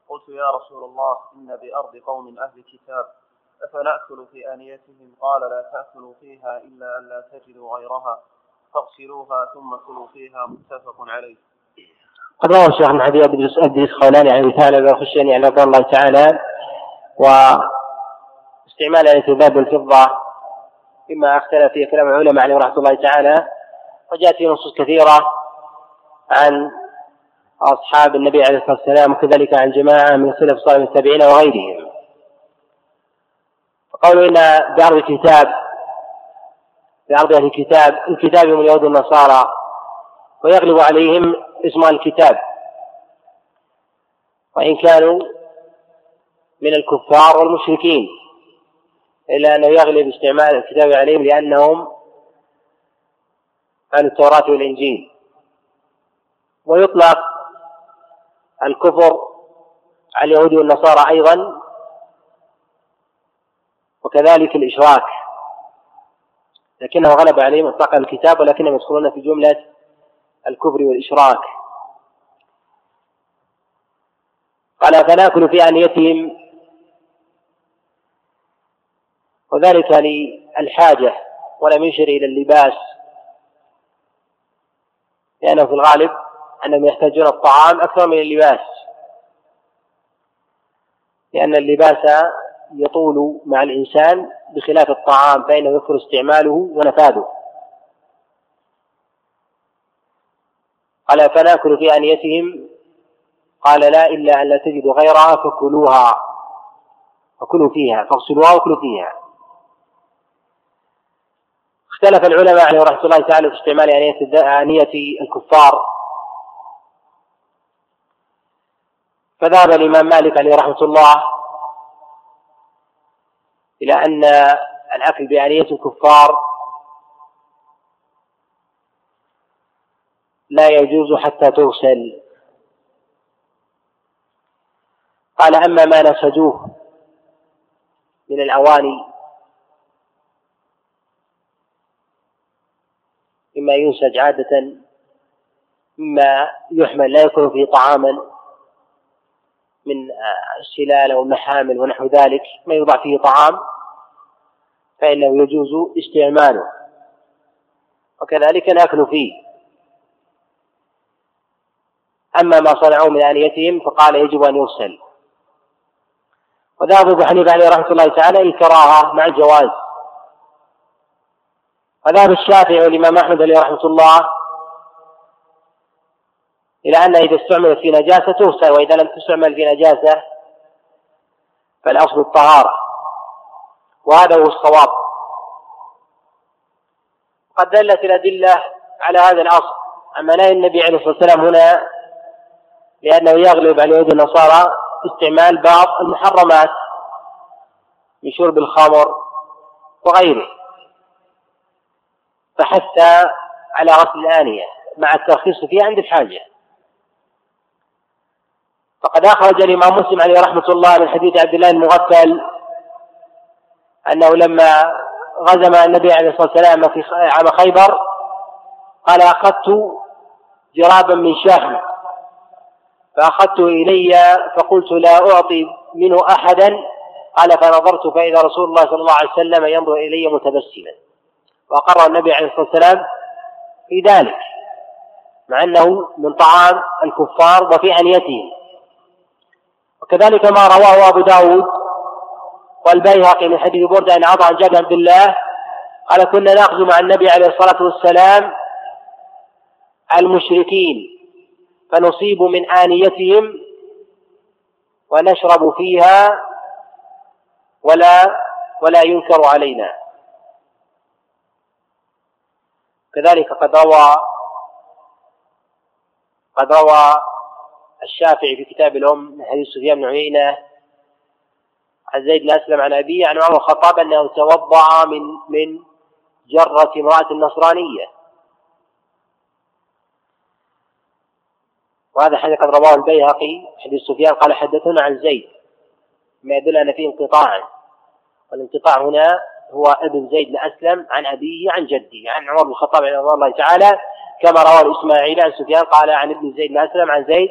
قلت يا رسول الله إن بأرض قوم أهل كتاب أفنأكل في آنيتهم؟ قال لا تأكلوا فيها إلا أن لا تجدوا غيرها. فاغسلوها ثم كلوا فيها. متفق عليه. قد روى الشيخ بن حبيب بن الخولاني عن ثعلبه الخشني عن رضي الله تعالى واستعمال آلة الذهب والفضة مما اختلف فيه كلام العلماء عليه رحمة الله تعالى وجاءت فيه نصوص كثيرة عن أصحاب النبي عليه الصلاة والسلام وكذلك عن جماعة من السلف الصالح التابعين وغيرهم. وقولوا إن بأرض الكتاب بأرض أهل الكتاب الكتاب هم اليهود والنصارى ويغلب عليهم اسم الكتاب. وإن كانوا من الكفار والمشركين إلا أنه يغلب استعمال الكتاب عليهم لأنهم عن التوراة والإنجيل. ويطلق الكفر على اليهود والنصارى أيضا وكذلك الإشراك. لكنه غلب عليهم اطلاق الكتاب ولكنهم يدخلون في جملة الكفر والإشراك. قال فناكل في آنيتهم وذلك للحاجة ولم يشر إلى اللباس. لأنه في الغالب أنهم يحتاجون الطعام أكثر من اللباس. لأن اللباس يطول مع الإنسان بخلاف الطعام فإنه يكثر استعماله ونفاذه. قال فناكل في آنيتهم. قال لا إلا أن لا تجدوا غيرها فكلوها. فكلوا فيها فاغسلوها وكلوا فيها. اختلف العلماء عليه رحمة الله تعالى في استعمال آنية الكفار. فذهب الإمام مالك عليه رحمة الله إلى أن الأكل بآنية الكفار لا يجوز حتى تغسل. قال أما ما نسجوه من الأواني مما ينسج عادة مما يحمل لا يكون فيه طعاما من السلال أو المحامل ونحو ذلك ما يوضع فيه طعام فإنه يجوز استعماله. وكذلك نأكل فيه. أما ما صنعوا من آنيتهم فقال يجب أن يغسل. وذهب أبو حنيفة عليه رحمة الله تعالى الكراهة مع الجواز. وذهب الشافعي والإمام أحمد عليه رحمة الله إلى أن إذا استعملت في نجاسة تغسل وإذا لم تستعمل في نجاسة فالأصل الطهارة. وهذا هو الصواب. قد دلت الأدلة على هذا الأصل. أما نهي النبي عليه الصلاة والسلام هنا لأنه يغلب على يد النصارى استعمال بعض المحرمات من شرب الخمر وغيره. فحث على غسل الآنية مع الترخيص فيها عند الحاجة. فقد أخرج الإمام مسلم عليه رحمة الله من حديث عبد الله المغفل أنه لما غزم النبي عليه الصلاة والسلام في عام خيبر قال أخذت جرابا من شحم فأخذته إلي فقلت لا أعطي منه أحدا. قال فنظرت فإذا رسول الله صلى الله عليه وسلم ينظر إلي متبسما. وأقر النبي عليه الصلاة والسلام في ذلك مع أنه من طعام الكفار وفي أنيتهم وكذلك ما رواه أبو داود والبيهقي من حديث بردة عن عطاء جابر عبد الله قال كنا نأخذ مع النبي عليه الصلاة والسلام المشركين فنصيب من آنيتهم ونشرب فيها ولا ولا ينكر علينا. كذلك قد روى قد روى الشافعي في كتاب الأم من حديث سفيان بن عيينة عن زيد بن أسلم عن أبيه عن عمر الخطاب أنه توضأ من من جرة امرأة نصرانية. وهذا حديث قد رواه البيهقي حديث سفيان قال حدثنا عن زيد ما يدل أن فيه انقطاعا والانقطاع هنا هو ابن زيد بن أسلم عن أبيه عن جده عن عمر بن الخطاب رضي الله تعالى كما رواه الإسماعيلي عن سفيان قال عن ابن زيد بن أسلم عن زيد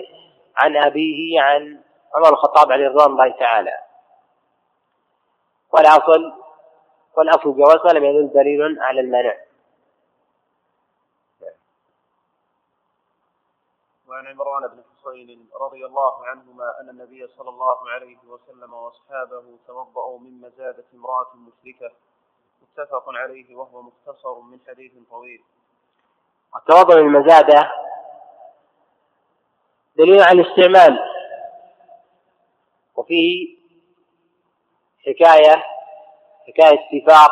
عن أبيه عن عمر الخطاب عليه رضوان الله تعالى. والأصل والأصل جواز لم يدل دليل على المنع. وعن عمران بن حصين رضي الله عنهما أن النبي صلى الله عليه وسلم وأصحابه توضأوا من مزادة امرأة مشركة. متفق عليه وهو مختصر من حديث طويل. التوضأ من المزادة دليل على الاستعمال. وفيه حكاية حكاية اتفاق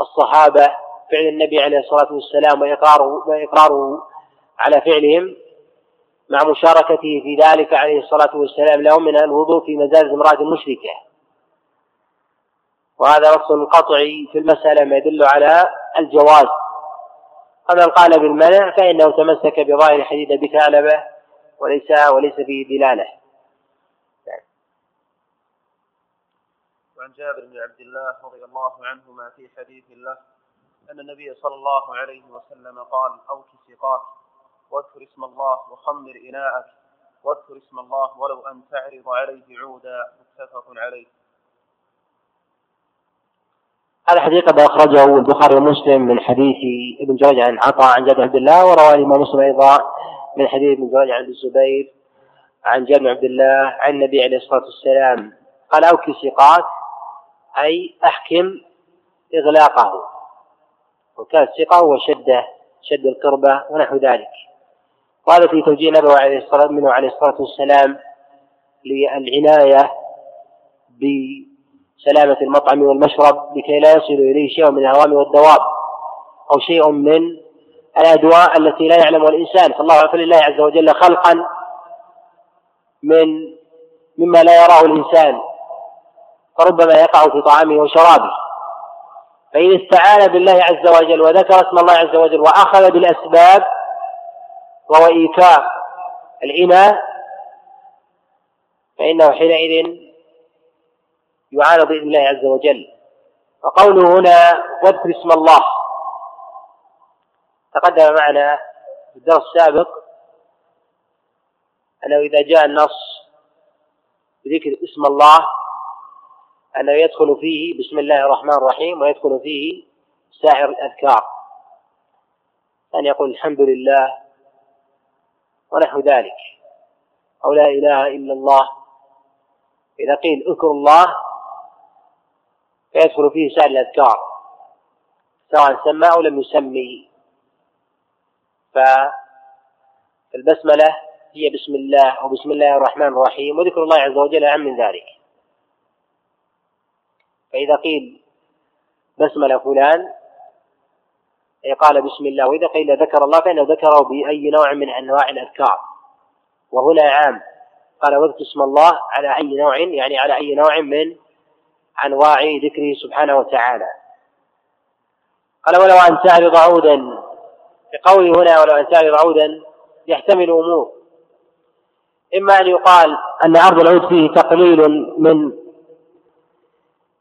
الصحابة فعل النبي عليه الصلاة والسلام وإقراره وإقراره على فعلهم مع مشاركته في ذلك عليه الصلاة والسلام لهم من الوضوء في مزاج امرأة مشركة. وهذا نص قطعي في المسألة ما يدل على الجواز. فمن قال بالمنع فإنه تمسك بظاهر حديث أبي ثعلبة وليس وليس فيه دلالة. وعن جابر بن عبد الله رضي الله عنهما في حديث له أن النبي صلى الله عليه وسلم قال أوك سقاك واذكر اسم الله وخمر إناءك واذكر اسم الله ولو أن تعرض عليه عودا متفق عليه. هذا حديث قد أخرجه البخاري ومسلم من حديث ابن جريج عن عطاء عن جابر عبد الله وروى الإمام مسلم أيضا من حديث ابن جريج عن الزبير عن جابر عبد الله عن النبي عليه الصلاة والسلام. قال أوك سقاك أي أحكم إغلاقه. وكاء السقا هو شدة شد القربة ونحو ذلك. وهذا في توجيه نبوي عليه الصلاة منه عليه الصلاة والسلام للعناية بسلامة المطعم والمشرب لكي لا يصل إليه شيء من الهوام والدواب أو شيء من الأدواء التي لا يعلمها الإنسان. فالله فلله عز وجل خلقا من مما لا يراه الإنسان. فربما يقع في طعامه وشرابه. فإن استعان بالله عز وجل وذكر اسم الله عز وجل وأخذ بالأسباب وهو إيتاء الإناء فإنه حينئذ يعانى بإذن الله عز وجل. وقوله هنا واذكر اسم الله. تقدم معنا في الدرس السابق أنه إذا جاء النص بذكر اسم الله أنه يدخل فيه بسم الله الرحمن الرحيم ويدخل فيه سائر الأذكار. أن يقول الحمد لله ونحو ذلك. أو لا إله إلا الله. إذا قيل اذكر الله فيدخل فيه سائر الأذكار سواء سمى أو لم يسمي. فالبسملة هي بسم الله أو بسم الله الرحمن الرحيم وذكر الله عز وجل أعم من ذلك. فإذا قيل بسملة فلان قال بسم الله وإذا قيل ذكر الله فإنه ذكره بأي نوع من أنواع الأذكار. وهنا عام. قال واذكر اسم الله على أي نوع يعني على أي نوع من أنواع ذكره سبحانه وتعالى. قال ولو أن تعرض عودا بقوله هنا ولو أن تعرض عودا يحتمل أمور إما أن يقال أن عرض العود فيه تقليل من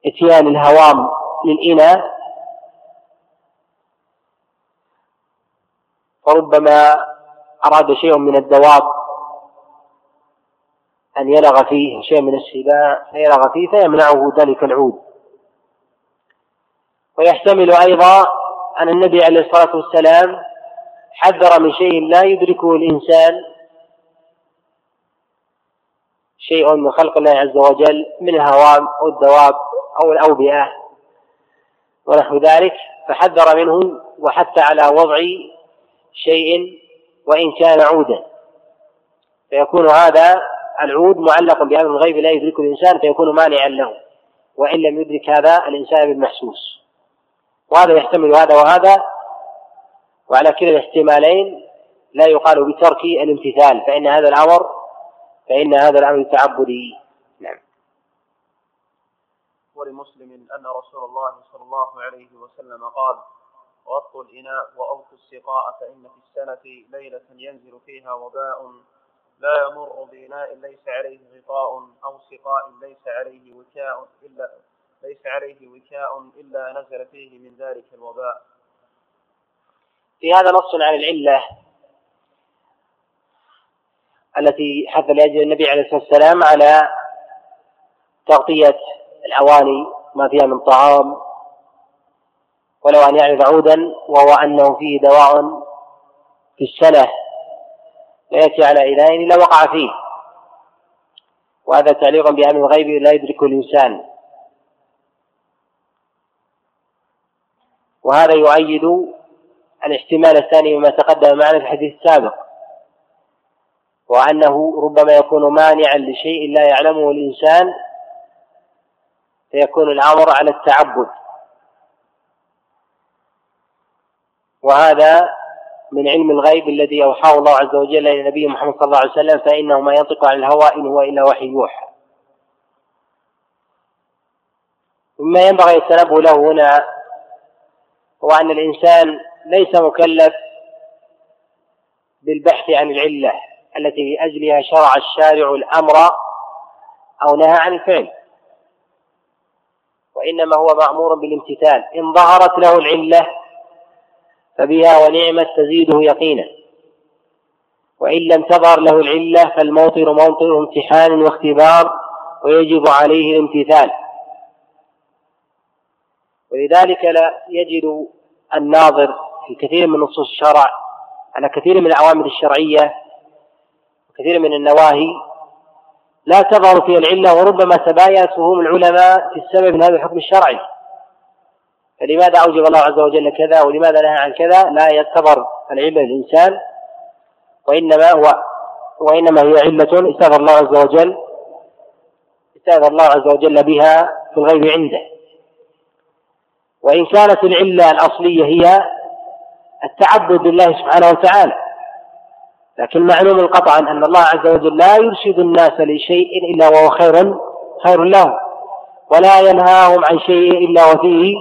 إتيان الهوام للإناء فربما أراد شيء من الدواب أن يلغ فيه شيء من السباع فيلغ فيه فيمنعه ذلك العود. ويحتمل أيضا أن النبي عليه الصلاة والسلام حذر من شيء لا يدركه الإنسان شيء من خلق الله عز وجل من الهوام أو الدواب أو الأوبئة ونحو ذلك فحذر منه وحث على وضع شيء وإن كان عودا. فيكون هذا العود معلق بأمر الغيب لا يدركه الإنسان فيكون مانعا له وإن لم يدرك هذا الإنسان بالمحسوس. وهذا يحتمل هذا وهذا وعلى كلا الاحتمالين لا يقال بترك الامتثال فإن هذا الأمر فإن هذا الأمر تعبدي. نعم. ولمسلم أن رسول الله صلى الله عليه وسلم قال غطوا الإناء وأوفوا السقاء فإن في السنة ليلة ينزل فيها وباء لا يمر بإناء ليس عليه غطاء أو سقاء ليس عليه وكاء إلا ليس عليه وكاء إلا نزل فيه من ذلك الوباء. في هذا نص على العلة التي حث لأجل النبي عليه الصلاة والسلام على تغطية الأواني ما فيها من طعام ولو أن يعرض عودا وهو أنه فيه دواء في السنة لا يأتي على إناء إلا وقع فيه. وهذا تعليق بأمر الغيب لا يدركه الإنسان. وهذا يؤيد الاحتمال الثاني مما تقدم معنا في الحديث السابق وأنه ربما يكون مانعا لشيء لا يعلمه الإنسان فيكون الأمر على التعبد. وهذا من علم الغيب الذي أوحاه الله عز وجل إلى نبيه محمد صلى الله عليه وسلم فإنه ما ينطق عن الهوى إن هو إلا وحي يوحى. مما ينبغي التنبه له هنا هو أن الإنسان ليس مكلف بالبحث عن العلة التي لأجلها شرع الشارع الأمر أو نهى عن الفعل. وإنما هو مأمور بالامتثال. إن ظهرت له العلة فبها ونعمت تزيده يقينا. وإن لم تظهر له العلة فالموطر موطر امتحان واختبار ويجب عليه الامتثال. ولذلك لا يجد الناظر في كثير من نصوص الشرع على كثير من الأوامر الشرعية وكثير من النواهي لا تظهر فيها العلة وربما تباينت فهوم العلماء في السبب من هذا الحكم الشرعي. فلماذا أوجب الله عز وجل كذا؟ ولماذا نهى عن كذا؟ لا يعتبر العلة للإنسان وإنما هو وإنما هي علة استغفر الله عز وجل استغفر الله عز وجل بها في الغيب عنده. وإن كانت العلة الأصلية هي التعبد لله سبحانه وتعالى. لكن معلوم قطعا أن الله عز وجل لا يرشد الناس لشيء إلا وهو خير خير لهم ولا ينهاهم عن شيء إلا وفيه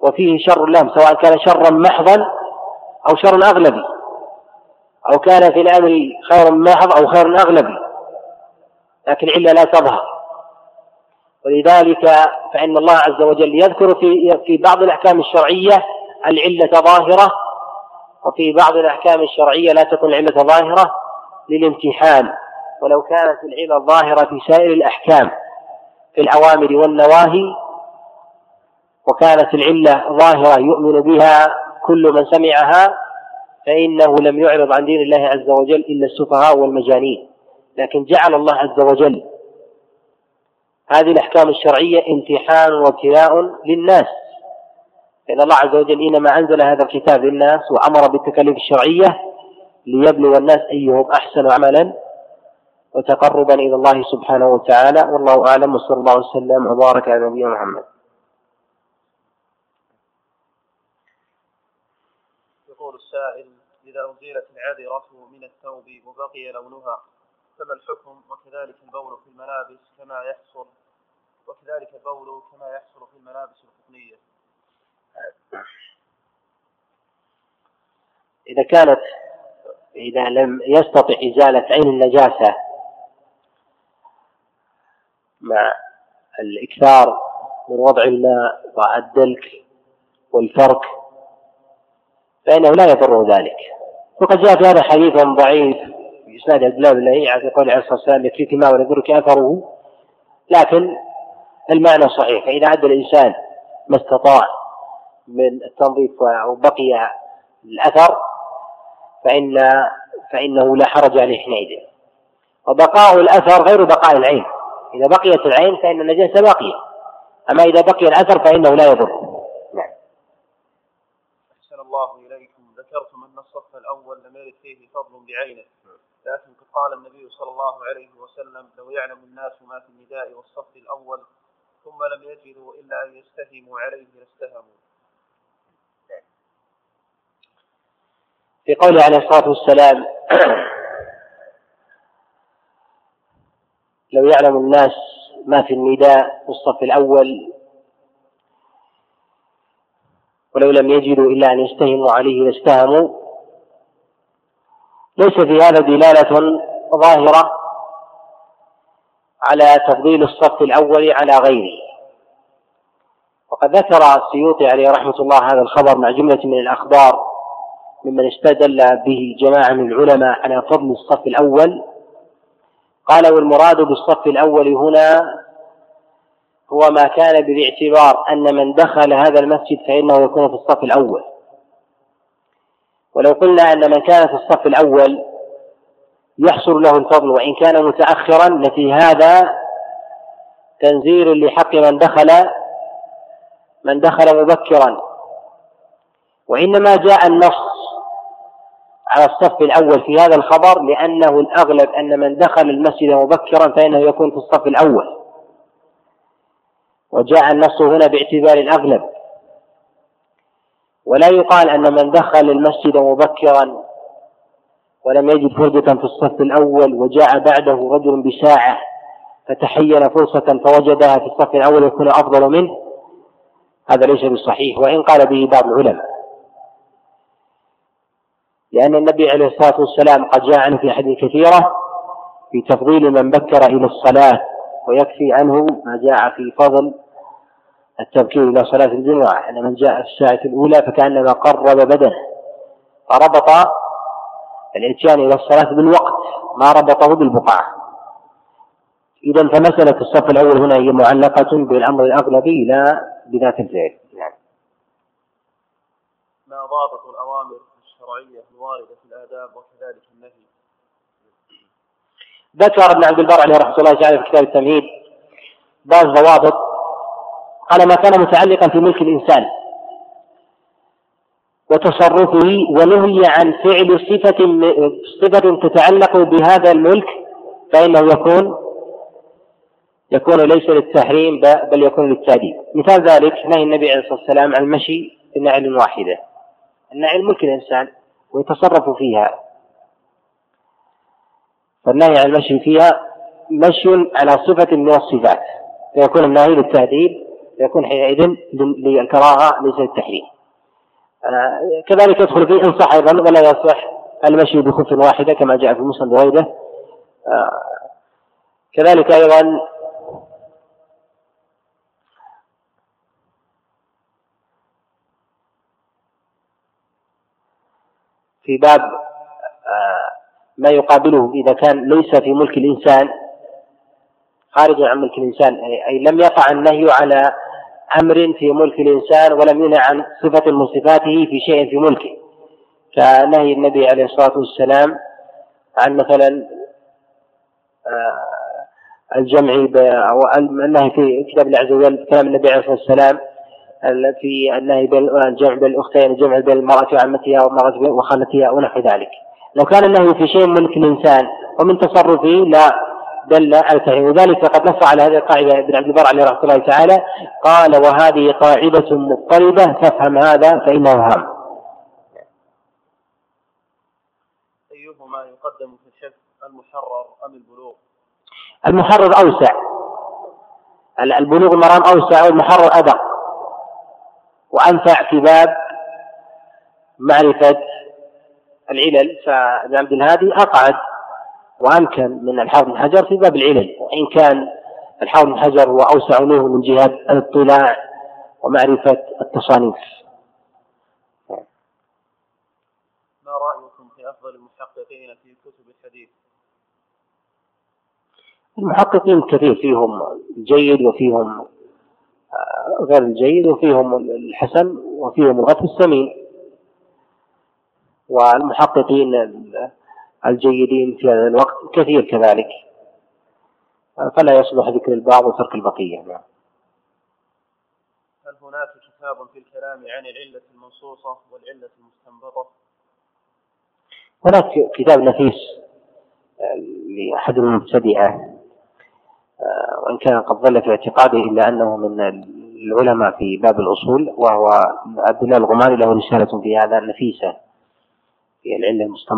وفيه شر لهم سواء كان شرا محضا أو شر أغلبي أو كان في الأمر خير محض أو خير أغلبي لكن العلة لا تظهر. ولذلك فإن الله عز وجل يذكر في في بعض الأحكام الشرعية العلة ظاهرة وفي بعض الأحكام الشرعية لا تكون العلة ظاهرة للامتحان ولو كانت العلة ظاهرة في سائر الأحكام في الأوامر والنواهي وكانت العلة ظاهرة يؤمن بها كل من سمعها فإنه لم يعرض عن دين الله عز وجل إلا السفهاء والمجانين. لكن جعل الله عز وجل هذه الأحكام الشرعية امتحان وابتلاء للناس. فإن الله عز وجل إنما أنزل هذا الكتاب للناس وأمر بالتكاليف الشرعية ليبلو الناس أيهم أحسن عملا وتقربا إلى الله سبحانه وتعالى. والله أعلم وصلى الله وسلم وبارك على نبينا محمد. يقول السائل إذا أزيلت العذرة من الثوب وبقي لونها فما الحكم؟ وكذلك البول في الملابس كما يحصل وكذلك البول كما يحصل في الملابس القطنية. إذا كانت إذا لم يستطع إزالة عين النجاسة مع الإكثار من وضع الماء والدلك والفرك فإنه لا يضر ذلك. وقد جاء في هذا حديث ضعيف في إسناد عبد الله بن لهيعة في قول عليه الصلاة والسلام يكفيك ما ولا يضرك أثره. لكن المعنى صحيح فإذا أدى الإنسان ما استطاع من التنظيف وبقي الأثر فإن فإنه لا حرج عليه حينئذ. وبقاء الأثر غير بقاء العين. إذا بقيت العين فإن النجاسة باقية. أما إذا بقي الأثر فإنه لا يضر. نعم. أحسن الله إليكم. ذكرتم أن الصف الأول لم يرد فيه فضل بعينه. لكن قال النبي صلى الله عليه وسلم لو يعلم الناس ما في النداء والصف الأول ثم لم يجدوا إلا أن يستهموا عليه لاستهموا. في قوله عليه الصلاة والسلام لو يعلم الناس ما في النداء في الصف الأول ولو لم يجدوا إلا أن يستهموا عليه لاستهموا ليس في هذا دلالة ظاهرة على تفضيل الصف الأول على غيره. وقد ذكر السيوطي عليه رحمة الله هذا الخبر مع جملة من الأخبار ممن استدل به جماعة من العلماء على فضل الصف الأول. قال والمراد بالصف الأول هنا هو ما كان بالاعتبار أن من دخل هذا المسجد فإنه يكون في الصف الأول. ولو قلنا أن من كان في الصف الأول يحصل له الفضل وإن كان متأخرا لفي هذا تنزيل لحق من دخل من دخل مبكرا. وإنما جاء النص على الصف الأول في هذا الخبر لأنه الأغلب أن من دخل المسجد مبكرا فإنه يكون في الصف الأول. وجاء النص هنا باعتبار الأغلب. ولا يقال أن من دخل المسجد مبكرا ولم يجد فرجة في الصف الأول وجاء بعده رجل بساعة فتحين فرصة فوجدها في الصف الأول يكون أفضل منه. هذا ليس بالصحيح وإن قال به بعض العلماء. لأن النبي عليه الصلاة والسلام قد جاء عنه في أحاديث كثيرة في تفضيل من بكر إلى الصلاة ويكفي عنه ما جاء في فضل التبكير إلى صلاة الجمعة. أن من جاء في الساعة الأولى فكأنما قرب بدنه. فربط الإتيان إلى الصلاة بالوقت ما ربطه بالبقعة إذا فمسألة الصف الأول هنا هي معلقة بالأمر الأغلبي لا بذات الفعل. نعم. ما ضابط الأوامر الشرعية الواردة في الآداب وكذلك النهي ذكر ابن عبد البر عليه رحمة الله تعالى في كتاب التمهيد. بعض ضوابط على ما كان متعلقا في ملك الإنسان وتصرفه ونهي عن فعل صفة صفة تتعلق بهذا الملك فإنه يكون يكون ليس للتحريم بل يكون للتأديب. مثال ذلك نهي النبي عليه الصلاة والسلام عن المشي بنعل واحدة. النعل ملك الإنسان ويتصرف فيها. فالنهي عن المشي فيها مشي على صفة من الصفات. فيكون النهي للتهديد فيكون حينئذ للكراهة ليس للتحريم. آه كذلك يدخل فيه إن صح أيضا ولا يصح المشي بخف واحدة كما جاء في مسلم بريدة آه كذلك أيضا في باب ما يقابله إذا كان ليس في ملك الإنسان خارج عن ملك الإنسان أي لم يقع النهي على أمر في ملك الإنسان ولم ينع عن صفة من صفاته في شيء في ملكه. كنهي النبي عليه الصلاة والسلام عن مثلا آه، الجمع أو النهي في كتاب الله عز وجل كلام النبي عليه الصلاة والسلام في النهي بين الجمع بين الاختين الجمع بين المرأة وعمتها والمرأة وخالتها ونحو ذلك. لو كان النهي في شيء ملك الإنسان ومن تصرفه لا دل على التحريم وذلك فقد نص على هذه القاعدة ابن عبد البر عليه رحمة الله تعالى. قال وهذه قاعدة مضطردة فافهم هذا فإنه هام. يقدم في الحفظ المحرر أم البلوغ؟ المحرر أوسع. البلوغ المرام أوسع والمحرر أدق. وأنفع في باب معرفة العلل فابن عبد الهادي أقعد وأمكن من الحافظ بن حجر في باب العلل. وإن كان الحافظ بن حجر هو أوسع منه من جهة الاطلاع ومعرفة التصانيف. ما رأيكم في أفضل المحققين في كتب الحديث؟ المحققين كثير فيهم الجيد وفيهم آه، غير الجيد وفيهم الحسن وفيهم الغث السمين. والمحققين الجيدين في هذا الوقت كثير كذلك فلا يصلح ذكر البعض وترك البقية نعم. هل هناك كتاب في الكلام عن العلة المنصوصة والعلة المستنبطة؟ هناك كتاب نفيس آه، لأحد المبتدئة آه، وإن كان قد ظل في اعتقاده إلا أنه من العلماء في باب الأصول وهو عبد الله الغماري له رسالة في هذا نفيسة في العلة المستنبطة